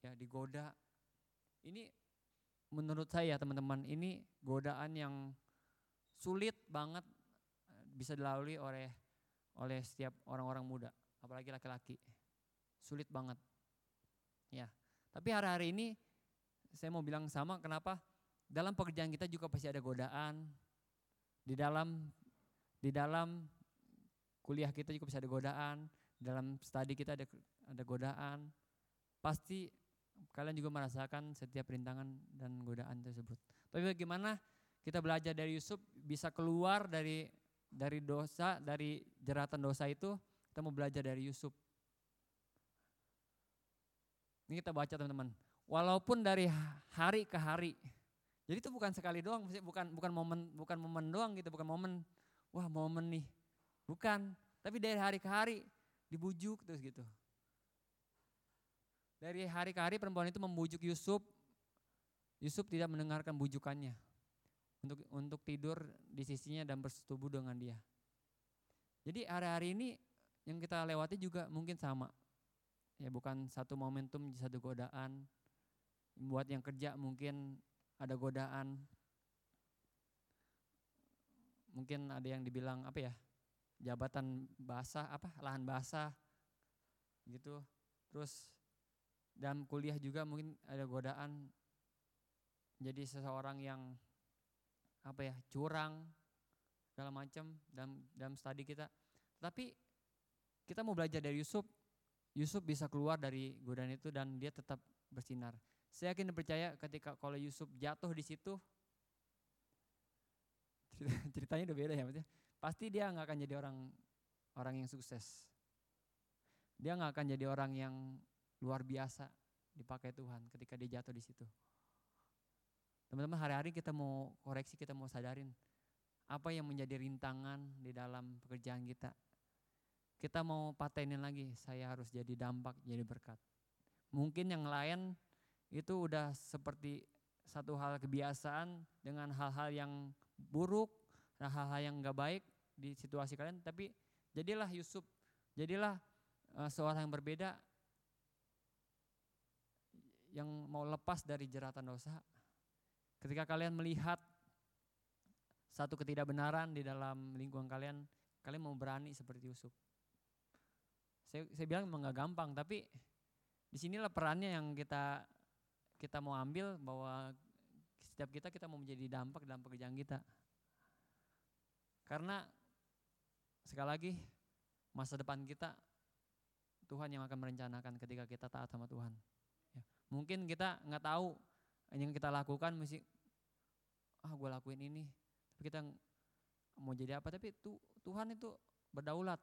ya digoda. Ini menurut saya teman-teman ini godaan yang sulit banget bisa dilalui oleh oleh setiap orang-orang muda, apalagi laki-laki sulit banget. Ya, tapi hari-hari ini saya mau bilang sama kenapa dalam pekerjaan kita juga pasti ada godaan. Di dalam di dalam kuliah kita juga pasti ada godaan, dalam studi kita ada ada godaan. Pasti kalian juga merasakan setiap rintangan dan godaan tersebut. Tapi bagaimana kita belajar dari Yusuf bisa keluar dari dari dosa, dari jeratan dosa itu, kita mau belajar dari Yusuf. Ini kita baca teman-teman. Walaupun dari hari ke hari. Jadi itu bukan sekali doang, bukan bukan momen bukan momen doang gitu, bukan momen wah momen nih. Bukan, tapi dari hari ke hari dibujuk terus gitu. Dari hari ke hari perempuan itu membujuk Yusuf. Yusuf tidak mendengarkan bujukannya untuk untuk tidur di sisinya dan bersetubuh dengan dia. Jadi hari-hari ini yang kita lewati juga mungkin sama. Ya bukan satu momentum satu godaan. Buat yang kerja mungkin ada godaan. Mungkin ada yang dibilang apa ya jabatan basah apa lahan basah gitu. Terus dalam kuliah juga mungkin ada godaan. Jadi seseorang yang apa ya curang segala macam dalam dalam studi kita tapi kita mau belajar dari Yusuf Yusuf bisa keluar dari godaan itu dan dia tetap bersinar. Saya yakin dan percaya ketika kalau Yusuf jatuh di situ, ceritanya udah beda ya maksudnya. Pasti dia nggak akan jadi orang orang yang sukses. Dia nggak akan jadi orang yang luar biasa dipakai Tuhan ketika dia jatuh di situ. Teman-teman hari-hari kita mau koreksi, kita mau sadarin apa yang menjadi rintangan di dalam pekerjaan kita kita mau patenin lagi, saya harus jadi dampak, jadi berkat. Mungkin yang lain itu udah seperti satu hal kebiasaan dengan hal-hal yang buruk, hal-hal yang gak baik di situasi kalian, tapi jadilah Yusuf, jadilah uh, seorang yang berbeda yang mau lepas dari jeratan dosa. Ketika kalian melihat satu ketidakbenaran di dalam lingkungan kalian, kalian mau berani seperti Yusuf. Saya, saya bilang memang gak gampang, tapi di sinilah perannya yang kita kita mau ambil bahwa setiap kita kita mau menjadi dampak dalam pekerjaan kita. Karena sekali lagi masa depan kita Tuhan yang akan merencanakan ketika kita taat sama Tuhan. Ya. Mungkin kita nggak tahu yang kita lakukan mesti ah gue lakuin ini, tapi kita mau jadi apa? Tapi tu, Tuhan itu berdaulat.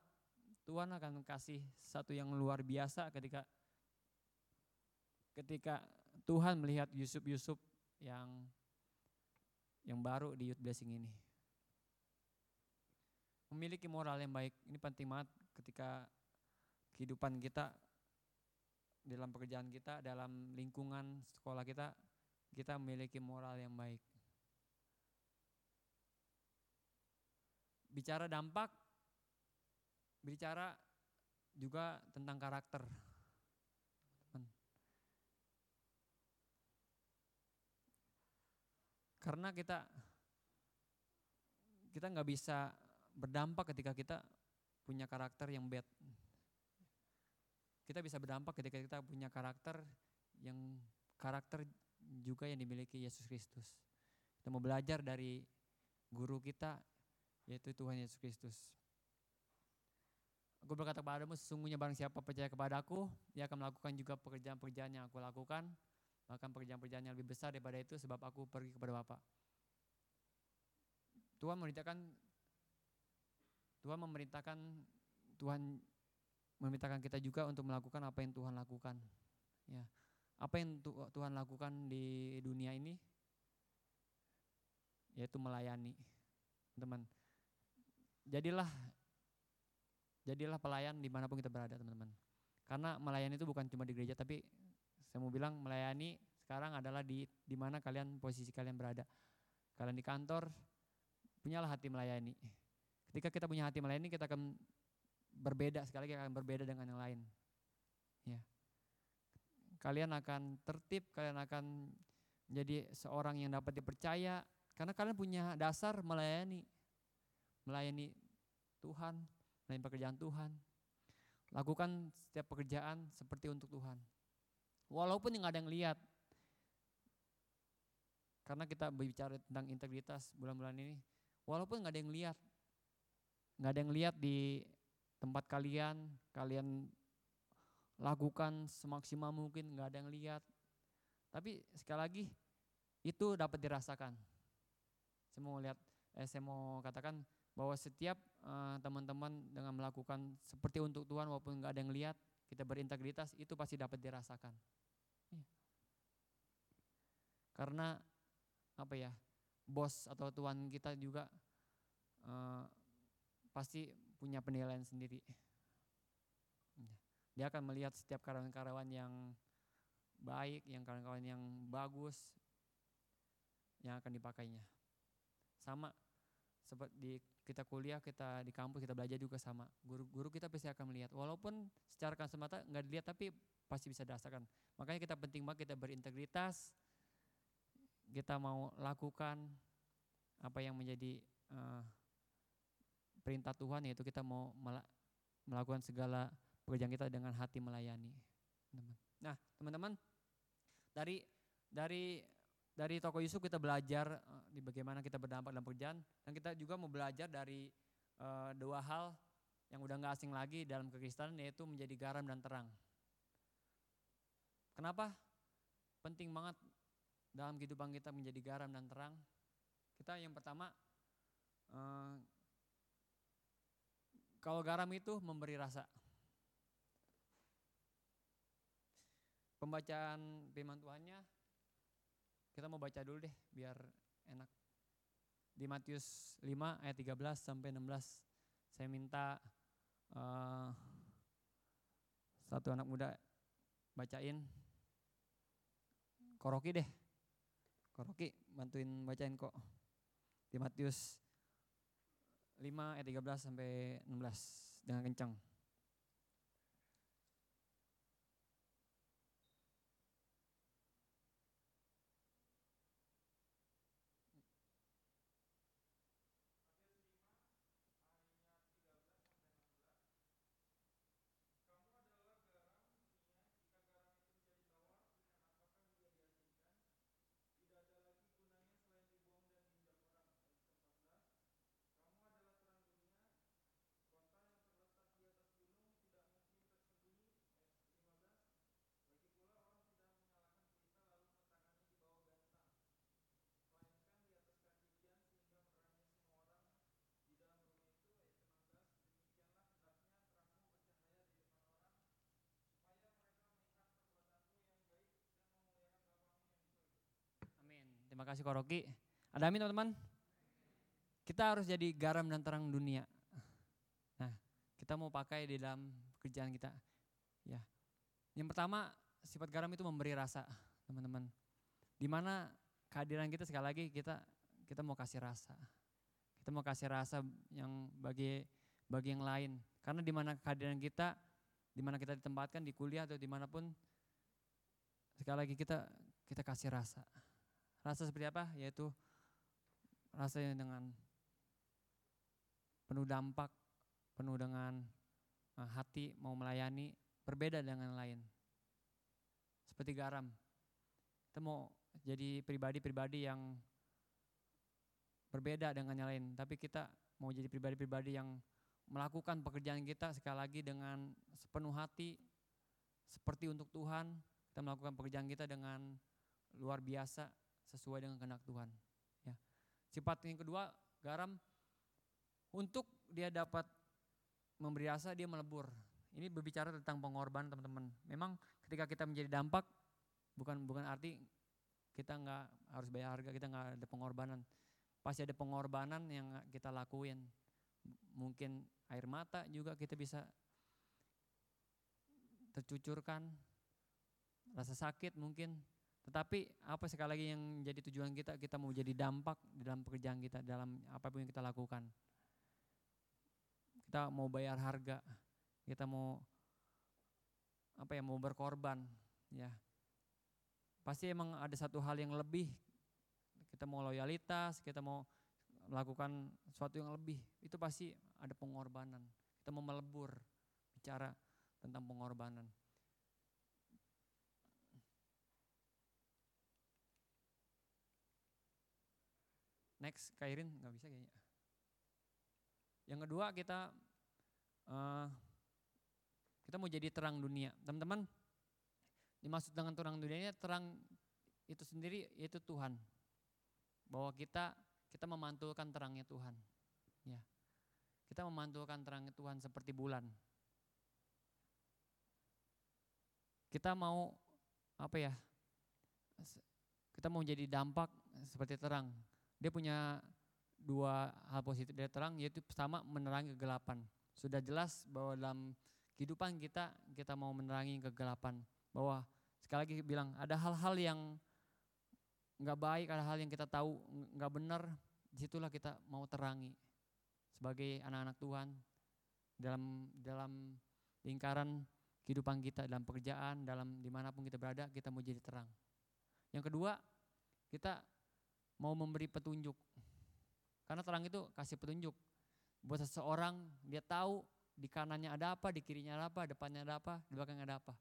Tuhan akan kasih satu yang luar biasa ketika ketika Tuhan melihat Yusuf-Yusuf yang yang baru di youth blessing ini. Memiliki moral yang baik, ini penting banget ketika kehidupan kita dalam pekerjaan kita, dalam lingkungan sekolah kita, kita memiliki moral yang baik. Bicara dampak, bicara juga tentang karakter. Karena kita kita nggak bisa berdampak ketika kita punya karakter yang bad. Kita bisa berdampak ketika kita punya karakter yang karakter juga yang dimiliki Yesus Kristus. Kita mau belajar dari guru kita yaitu Tuhan Yesus Kristus. Aku berkata kepadamu, sesungguhnya barang siapa percaya kepada aku, dia akan melakukan juga pekerjaan-pekerjaan yang aku lakukan, bahkan pekerjaan-pekerjaan yang lebih besar daripada itu sebab aku pergi kepada Bapa. Tuhan memerintahkan Tuhan memerintahkan Tuhan memerintahkan kita juga untuk melakukan apa yang Tuhan lakukan. Ya. Apa yang Tuhan lakukan di dunia ini yaitu melayani. Teman. Jadilah jadilah pelayan di mana pun kita berada teman-teman. Karena melayani itu bukan cuma di gereja tapi saya mau bilang melayani sekarang adalah di di mana kalian posisi kalian berada. Kalian di kantor, punyalah hati melayani. Ketika kita punya hati melayani, kita akan berbeda sekali lagi akan berbeda dengan yang lain. Ya. Kalian akan tertib, kalian akan menjadi seorang yang dapat dipercaya karena kalian punya dasar melayani. Melayani Tuhan, melayani pekerjaan Tuhan. Lakukan setiap pekerjaan seperti untuk Tuhan. Walaupun yang ada yang lihat. Karena kita berbicara tentang integritas bulan-bulan ini, Walaupun nggak ada yang lihat, nggak ada yang lihat di tempat kalian, kalian lakukan semaksimal mungkin, nggak ada yang lihat. Tapi sekali lagi itu dapat dirasakan. Saya mau lihat, eh, saya mau katakan bahwa setiap uh, teman-teman dengan melakukan seperti untuk Tuhan walaupun nggak ada yang lihat, kita berintegritas itu pasti dapat dirasakan. Iya. Karena apa ya? bos atau tuan kita juga uh, pasti punya penilaian sendiri. Dia akan melihat setiap karyawan-karyawan yang baik, yang karyawan yang bagus, yang akan dipakainya. Sama seperti kita kuliah, kita di kampus, kita belajar juga sama. Guru-guru kita pasti akan melihat, walaupun secara semata nggak dilihat, tapi pasti bisa dirasakan. Makanya kita penting banget kita berintegritas, kita mau lakukan apa yang menjadi uh, perintah Tuhan yaitu kita mau melakukan segala pekerjaan kita dengan hati melayani. Nah, teman-teman, dari dari dari toko Yusuf kita belajar uh, di bagaimana kita berdampak dalam pekerjaan dan kita juga mau belajar dari uh, dua hal yang udah nggak asing lagi dalam kekristenan yaitu menjadi garam dan terang. Kenapa? Penting banget dalam kehidupan kita menjadi garam dan terang. Kita yang pertama, eh, kalau garam itu memberi rasa. Pembacaan firman Tuhannya, kita mau baca dulu deh biar enak. Di Matius 5 ayat 13 sampai 16, saya minta uh, satu anak muda bacain. Koroki deh, Kok bantuin bacain kok. Di Matius 5 ayat 13 sampai 16 dengan kencang. Terima kasih Koroki. Ada amin teman-teman? Kita harus jadi garam dan terang dunia. Nah, kita mau pakai di dalam pekerjaan kita. Ya. Yang pertama, sifat garam itu memberi rasa, teman-teman. Di mana kehadiran kita sekali lagi kita kita mau kasih rasa. Kita mau kasih rasa yang bagi bagi yang lain. Karena di mana kehadiran kita, di mana kita ditempatkan di kuliah atau di mana pun, sekali lagi kita kita kasih rasa. Rasa seperti apa? Yaitu rasanya dengan penuh dampak, penuh dengan uh, hati mau melayani, berbeda dengan lain. Seperti garam. Kita mau jadi pribadi-pribadi yang berbeda dengan yang lain, tapi kita mau jadi pribadi-pribadi yang melakukan pekerjaan kita sekali lagi dengan sepenuh hati, seperti untuk Tuhan, kita melakukan pekerjaan kita dengan luar biasa sesuai dengan kehendak Tuhan. Ya. Sifat yang kedua, garam untuk dia dapat memberi rasa dia melebur. Ini berbicara tentang pengorbanan teman-teman. Memang ketika kita menjadi dampak bukan bukan arti kita nggak harus bayar harga, kita nggak ada pengorbanan. Pasti ada pengorbanan yang kita lakuin. Mungkin air mata juga kita bisa tercucurkan, rasa sakit mungkin. Tetapi apa sekali lagi yang jadi tujuan kita, kita mau jadi dampak dalam pekerjaan kita, dalam apa pun yang kita lakukan. Kita mau bayar harga, kita mau apa ya mau berkorban, ya. Pasti emang ada satu hal yang lebih. Kita mau loyalitas, kita mau melakukan sesuatu yang lebih, itu pasti ada pengorbanan. Kita mau melebur, bicara tentang pengorbanan. Next, Kairin nggak bisa kayaknya. Yang kedua kita uh, kita mau jadi terang dunia, teman-teman. Dimaksud dengan terang dunia terang itu sendiri yaitu Tuhan. Bahwa kita kita memantulkan terangnya Tuhan. Ya. Kita memantulkan terangnya Tuhan seperti bulan. Kita mau apa ya? Kita mau jadi dampak seperti terang. Dia punya dua hal positif dari terang yaitu pertama menerangi kegelapan. Sudah jelas bahwa dalam kehidupan kita kita mau menerangi kegelapan. Bahwa sekali lagi bilang ada hal-hal yang nggak baik, ada hal yang kita tahu nggak benar, di situlah kita mau terangi sebagai anak-anak Tuhan dalam dalam lingkaran kehidupan kita, dalam pekerjaan, dalam di mana pun kita berada, kita mau jadi terang. Yang kedua, kita mau memberi petunjuk. Karena terang itu kasih petunjuk. Buat seseorang, dia tahu di kanannya ada apa, di kirinya ada apa, depannya ada apa, di belakangnya ada apa.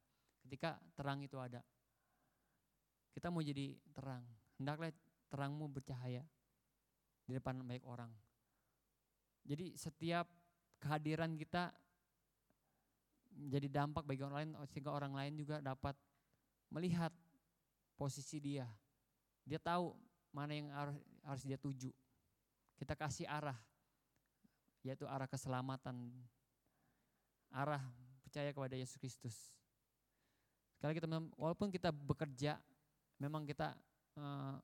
Ketika terang itu ada. Kita mau jadi terang. Hendaklah terangmu bercahaya di depan banyak orang. Jadi setiap kehadiran kita menjadi dampak bagi orang lain sehingga orang lain juga dapat melihat posisi dia. Dia tahu mana yang harus, harus dia tuju. Kita kasih arah, yaitu arah keselamatan, arah percaya kepada Yesus Kristus. Sekali kita walaupun kita bekerja, memang kita uh,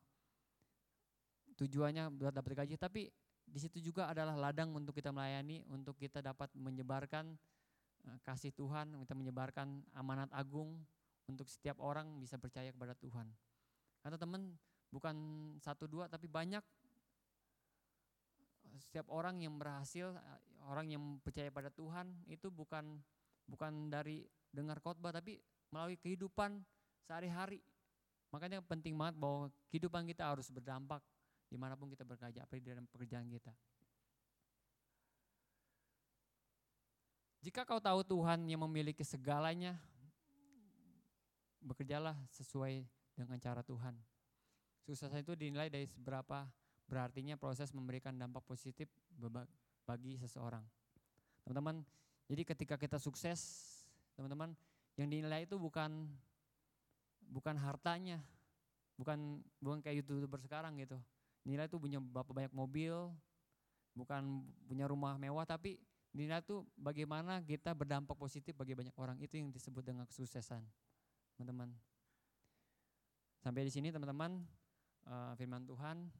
tujuannya buat dapat gaji, tapi di situ juga adalah ladang untuk kita melayani, untuk kita dapat menyebarkan uh, kasih Tuhan, kita menyebarkan amanat agung untuk setiap orang bisa percaya kepada Tuhan. Kata teman, bukan satu dua tapi banyak setiap orang yang berhasil, orang yang percaya pada Tuhan itu bukan bukan dari dengar khotbah tapi melalui kehidupan sehari-hari. Makanya penting banget bahwa kehidupan kita harus berdampak di mana pun kita bekerja, apa di dalam pekerjaan kita. Jika kau tahu Tuhan yang memiliki segalanya, bekerjalah sesuai dengan cara Tuhan. Sukses itu dinilai dari seberapa berartinya proses memberikan dampak positif bagi seseorang. Teman-teman, jadi ketika kita sukses, teman-teman, yang dinilai itu bukan bukan hartanya, bukan bukan kayak youtuber sekarang gitu. Nilai itu punya berapa banyak mobil, bukan punya rumah mewah, tapi nilai itu bagaimana kita berdampak positif bagi banyak orang. Itu yang disebut dengan kesuksesan, teman-teman. Sampai di sini teman-teman, uh, firman Tuhan.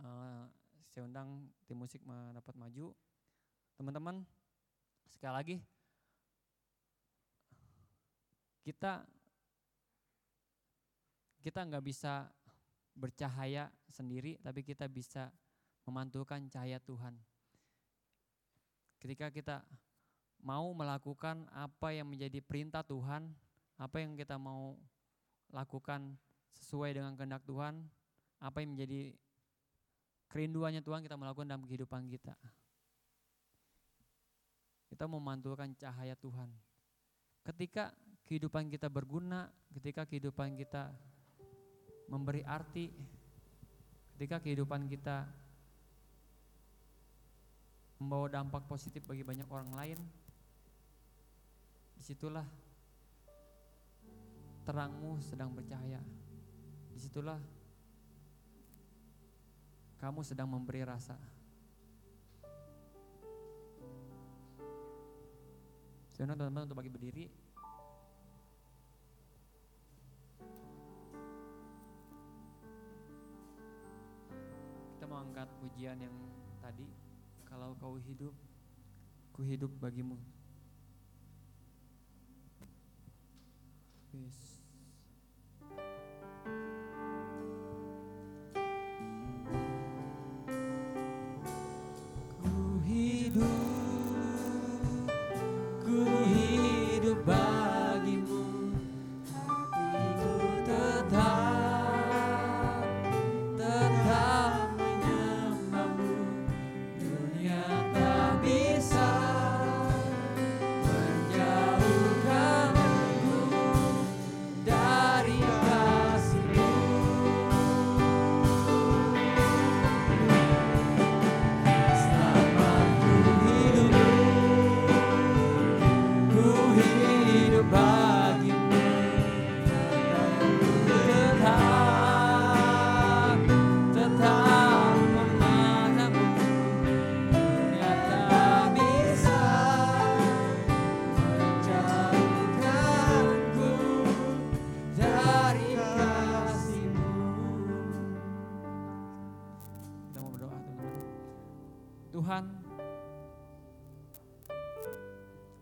Uh, saya undang tim musik mendapat maju. Teman-teman, sekali lagi kita kita nggak bisa bercahaya sendiri, tapi kita bisa memantulkan cahaya Tuhan. Ketika kita mau melakukan apa yang menjadi perintah Tuhan, apa yang kita mau lakukan sesuai dengan kehendak Tuhan, apa yang menjadi kerinduannya Tuhan kita melakukan dalam kehidupan kita. Kita memantulkan cahaya Tuhan. Ketika kehidupan kita berguna, ketika kehidupan kita memberi arti, ketika kehidupan kita membawa dampak positif bagi banyak orang lain, di situlah terangmu sedang bercahaya. Di situlah kamu sedang memberi rasa. Saya teman-teman untuk bagi berdiri. Kita mau angkat pujian yang tadi. Kalau kau hidup, ku hidup bagimu. Yes. Hidup,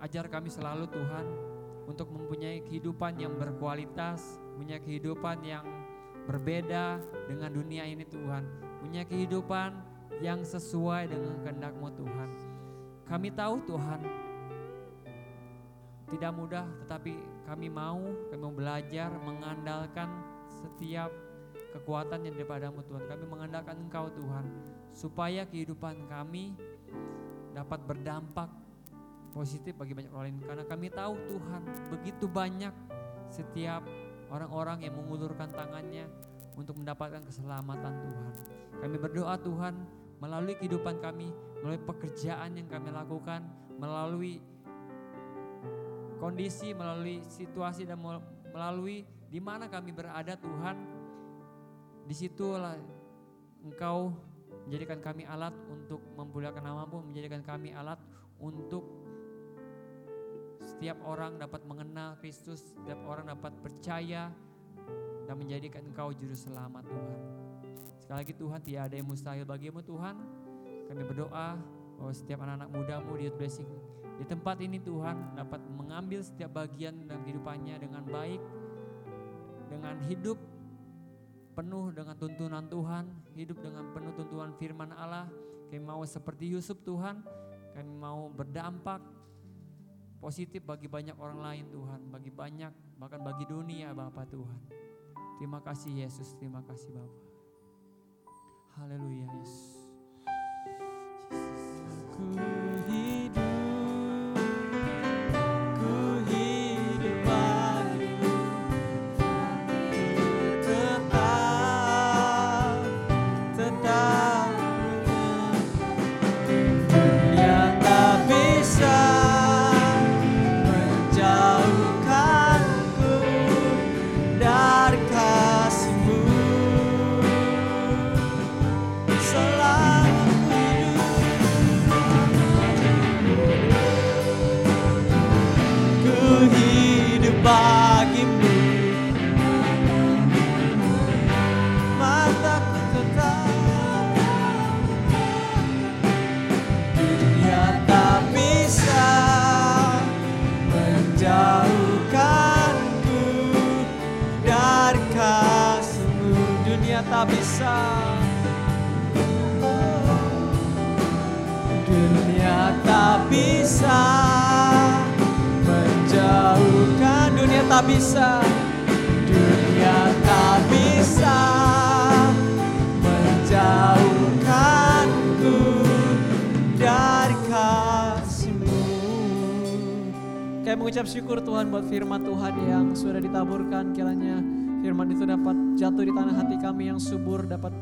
ajar kami selalu Tuhan untuk mempunyai kehidupan yang berkualitas, punya kehidupan yang berbeda dengan dunia ini Tuhan, punya kehidupan yang sesuai dengan kehendak-Mu Tuhan. Kami tahu Tuhan, tidak mudah tetapi kami mau, kami mau belajar mengandalkan setiap kekuatan yang daripadamu Tuhan. Kami mengandalkan Engkau Tuhan, supaya kehidupan kami dapat berdampak positif bagi banyak orang lain. Karena kami tahu Tuhan begitu banyak setiap orang-orang yang mengulurkan tangannya untuk mendapatkan keselamatan Tuhan. Kami berdoa Tuhan melalui kehidupan kami, melalui pekerjaan yang kami lakukan, melalui kondisi, melalui situasi dan melalui di mana kami berada Tuhan, di situlah Engkau menjadikan kami alat untuk memuliakan namamu, menjadikan kami alat untuk setiap orang dapat mengenal Kristus, setiap orang dapat percaya dan menjadikan Engkau juru selamat Tuhan. Sekali lagi Tuhan tidak ada yang mustahil bagimu Tuhan. Kami berdoa bahwa setiap anak-anak mudamu di Blessing di tempat ini Tuhan dapat mengambil setiap bagian dalam kehidupannya dengan baik, dengan hidup penuh dengan tuntunan Tuhan, hidup dengan penuh tuntunan firman Allah. Kami mau seperti Yusuf Tuhan, kami mau berdampak positif bagi banyak orang lain Tuhan, bagi banyak bahkan bagi dunia Bapak Tuhan. Terima kasih Yesus, terima kasih Bapak. Haleluya Yesus. Ku bisa dunia tak bisa menjauhkanku dari kasihmu. Kami mengucap syukur Tuhan buat firman Tuhan yang sudah ditaburkan. Kiranya firman itu dapat jatuh di tanah hati kami yang subur dapat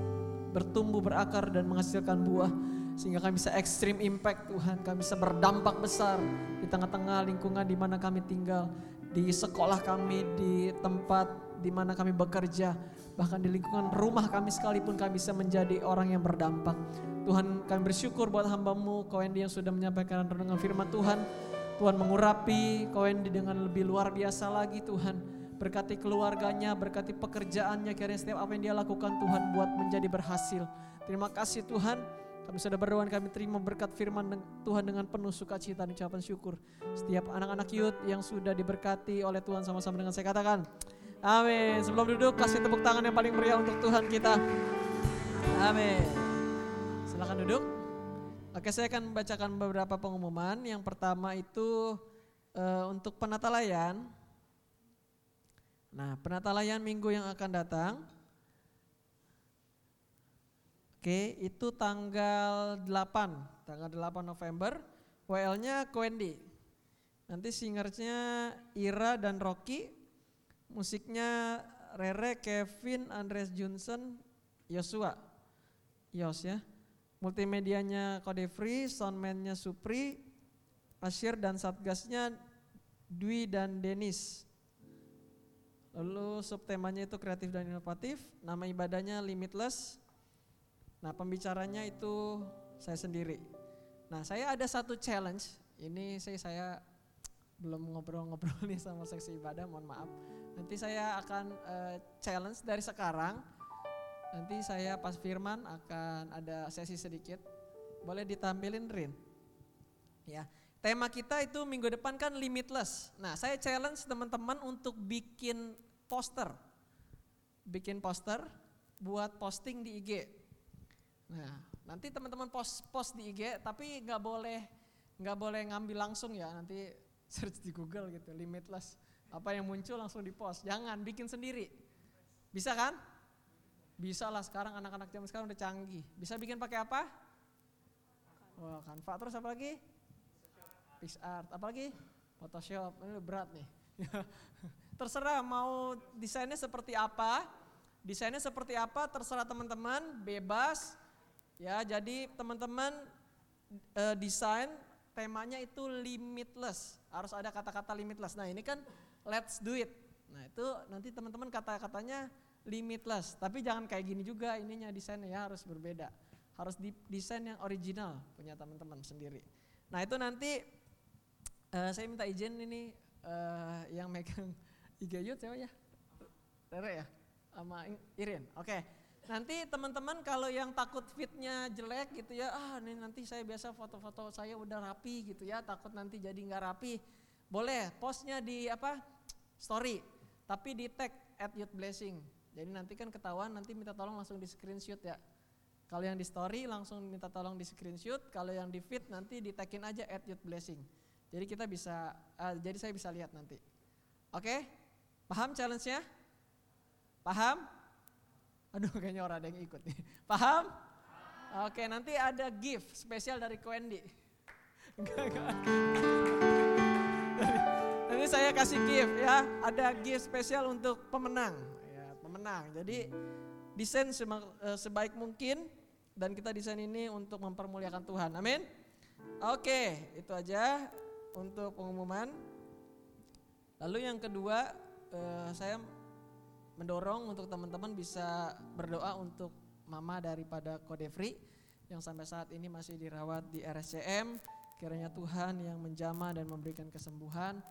bertumbuh berakar dan menghasilkan buah sehingga kami bisa ekstrim impact Tuhan, kami bisa berdampak besar di tengah-tengah lingkungan di mana kami tinggal di sekolah kami, di tempat di mana kami bekerja, bahkan di lingkungan rumah kami sekalipun kami bisa menjadi orang yang berdampak. Tuhan kami bersyukur buat hambamu Kau yang sudah menyampaikan renungan firman Tuhan. Tuhan mengurapi Kau dengan lebih luar biasa lagi Tuhan. Berkati keluarganya, berkati pekerjaannya, kiranya setiap apa yang dia lakukan Tuhan buat menjadi berhasil. Terima kasih Tuhan. Kami sudah berdoa kami terima berkat firman Tuhan dengan penuh sukacita dan ucapan syukur. Setiap anak-anak youth yang sudah diberkati oleh Tuhan sama-sama dengan saya katakan. Amin. Sebelum duduk kasih tepuk tangan yang paling meriah untuk Tuhan kita. Amin. Silakan duduk. Oke, saya akan membacakan beberapa pengumuman. Yang pertama itu uh, untuk penatalayan. Nah, penatalayan minggu yang akan datang Oke, itu tanggal 8, tanggal 8 November. WL-nya Kwendi. Nanti singersnya Ira dan Rocky. Musiknya Rere, Kevin, Andres Johnson, Yosua. Yos ya. Multimedianya Kode Free, soundman-nya Supri, Asyir dan Satgasnya Dwi dan Denis. Lalu subtemanya itu kreatif dan inovatif, nama ibadahnya Limitless, Nah pembicaranya itu saya sendiri. Nah saya ada satu challenge, ini saya, saya belum ngobrol-ngobrol nih sama seksi ibadah, mohon maaf. Nanti saya akan uh, challenge dari sekarang, nanti saya pas firman akan ada sesi sedikit, boleh ditampilin Rin. Ya, tema kita itu minggu depan kan limitless. Nah saya challenge teman-teman untuk bikin poster, bikin poster buat posting di IG. Nah, nanti teman-teman post post di IG, tapi nggak boleh nggak boleh ngambil langsung ya. Nanti search di Google gitu, limitless. Apa yang muncul langsung di post. Jangan bikin sendiri. Bisa kan? Bisa lah sekarang anak-anak zaman sekarang udah canggih. Bisa bikin pakai apa? Wah, Canva terus apa lagi? PixArt, apa lagi? Photoshop. Ini berat nih. Terserah mau desainnya seperti apa, desainnya seperti apa terserah teman-teman, bebas Ya, jadi teman-teman e, desain temanya itu limitless. Harus ada kata-kata limitless. Nah, ini kan let's do it. Nah, itu nanti teman-teman kata-katanya limitless. Tapi jangan kayak gini juga ininya desainnya ya harus berbeda. Harus di, desain yang original punya teman-teman sendiri. Nah, itu nanti e, saya minta izin ini e, yang megang IG Youth ya? Tere ya? Sama Irin. Oke. Okay. Nanti teman-teman kalau yang takut fitnya jelek gitu ya, ah ini nanti saya biasa foto-foto saya udah rapi gitu ya, takut nanti jadi nggak rapi. Boleh postnya di apa story, tapi di tag at youth blessing. Jadi nanti kan ketahuan nanti minta tolong langsung di screenshot ya. Kalau yang di story langsung minta tolong di screenshot, kalau yang di feed nanti di tagin aja at youth blessing. Jadi kita bisa, uh, jadi saya bisa lihat nanti. Oke, paham challenge-nya? Paham? Aduh kayaknya orang ada yang ikut nih. Paham? Oke nanti ada gift spesial dari Kwendi. Nanti saya kasih gift ya, ada gift spesial untuk pemenang. Ya, pemenang. Jadi desain eh, sebaik mungkin dan kita desain ini untuk mempermuliakan Tuhan. Amin. Oke, itu aja untuk pengumuman. Lalu yang kedua, eh, saya mendorong untuk teman-teman bisa berdoa untuk mama daripada Kodefri yang sampai saat ini masih dirawat di RSCM. Kiranya Tuhan yang menjama dan memberikan kesembuhan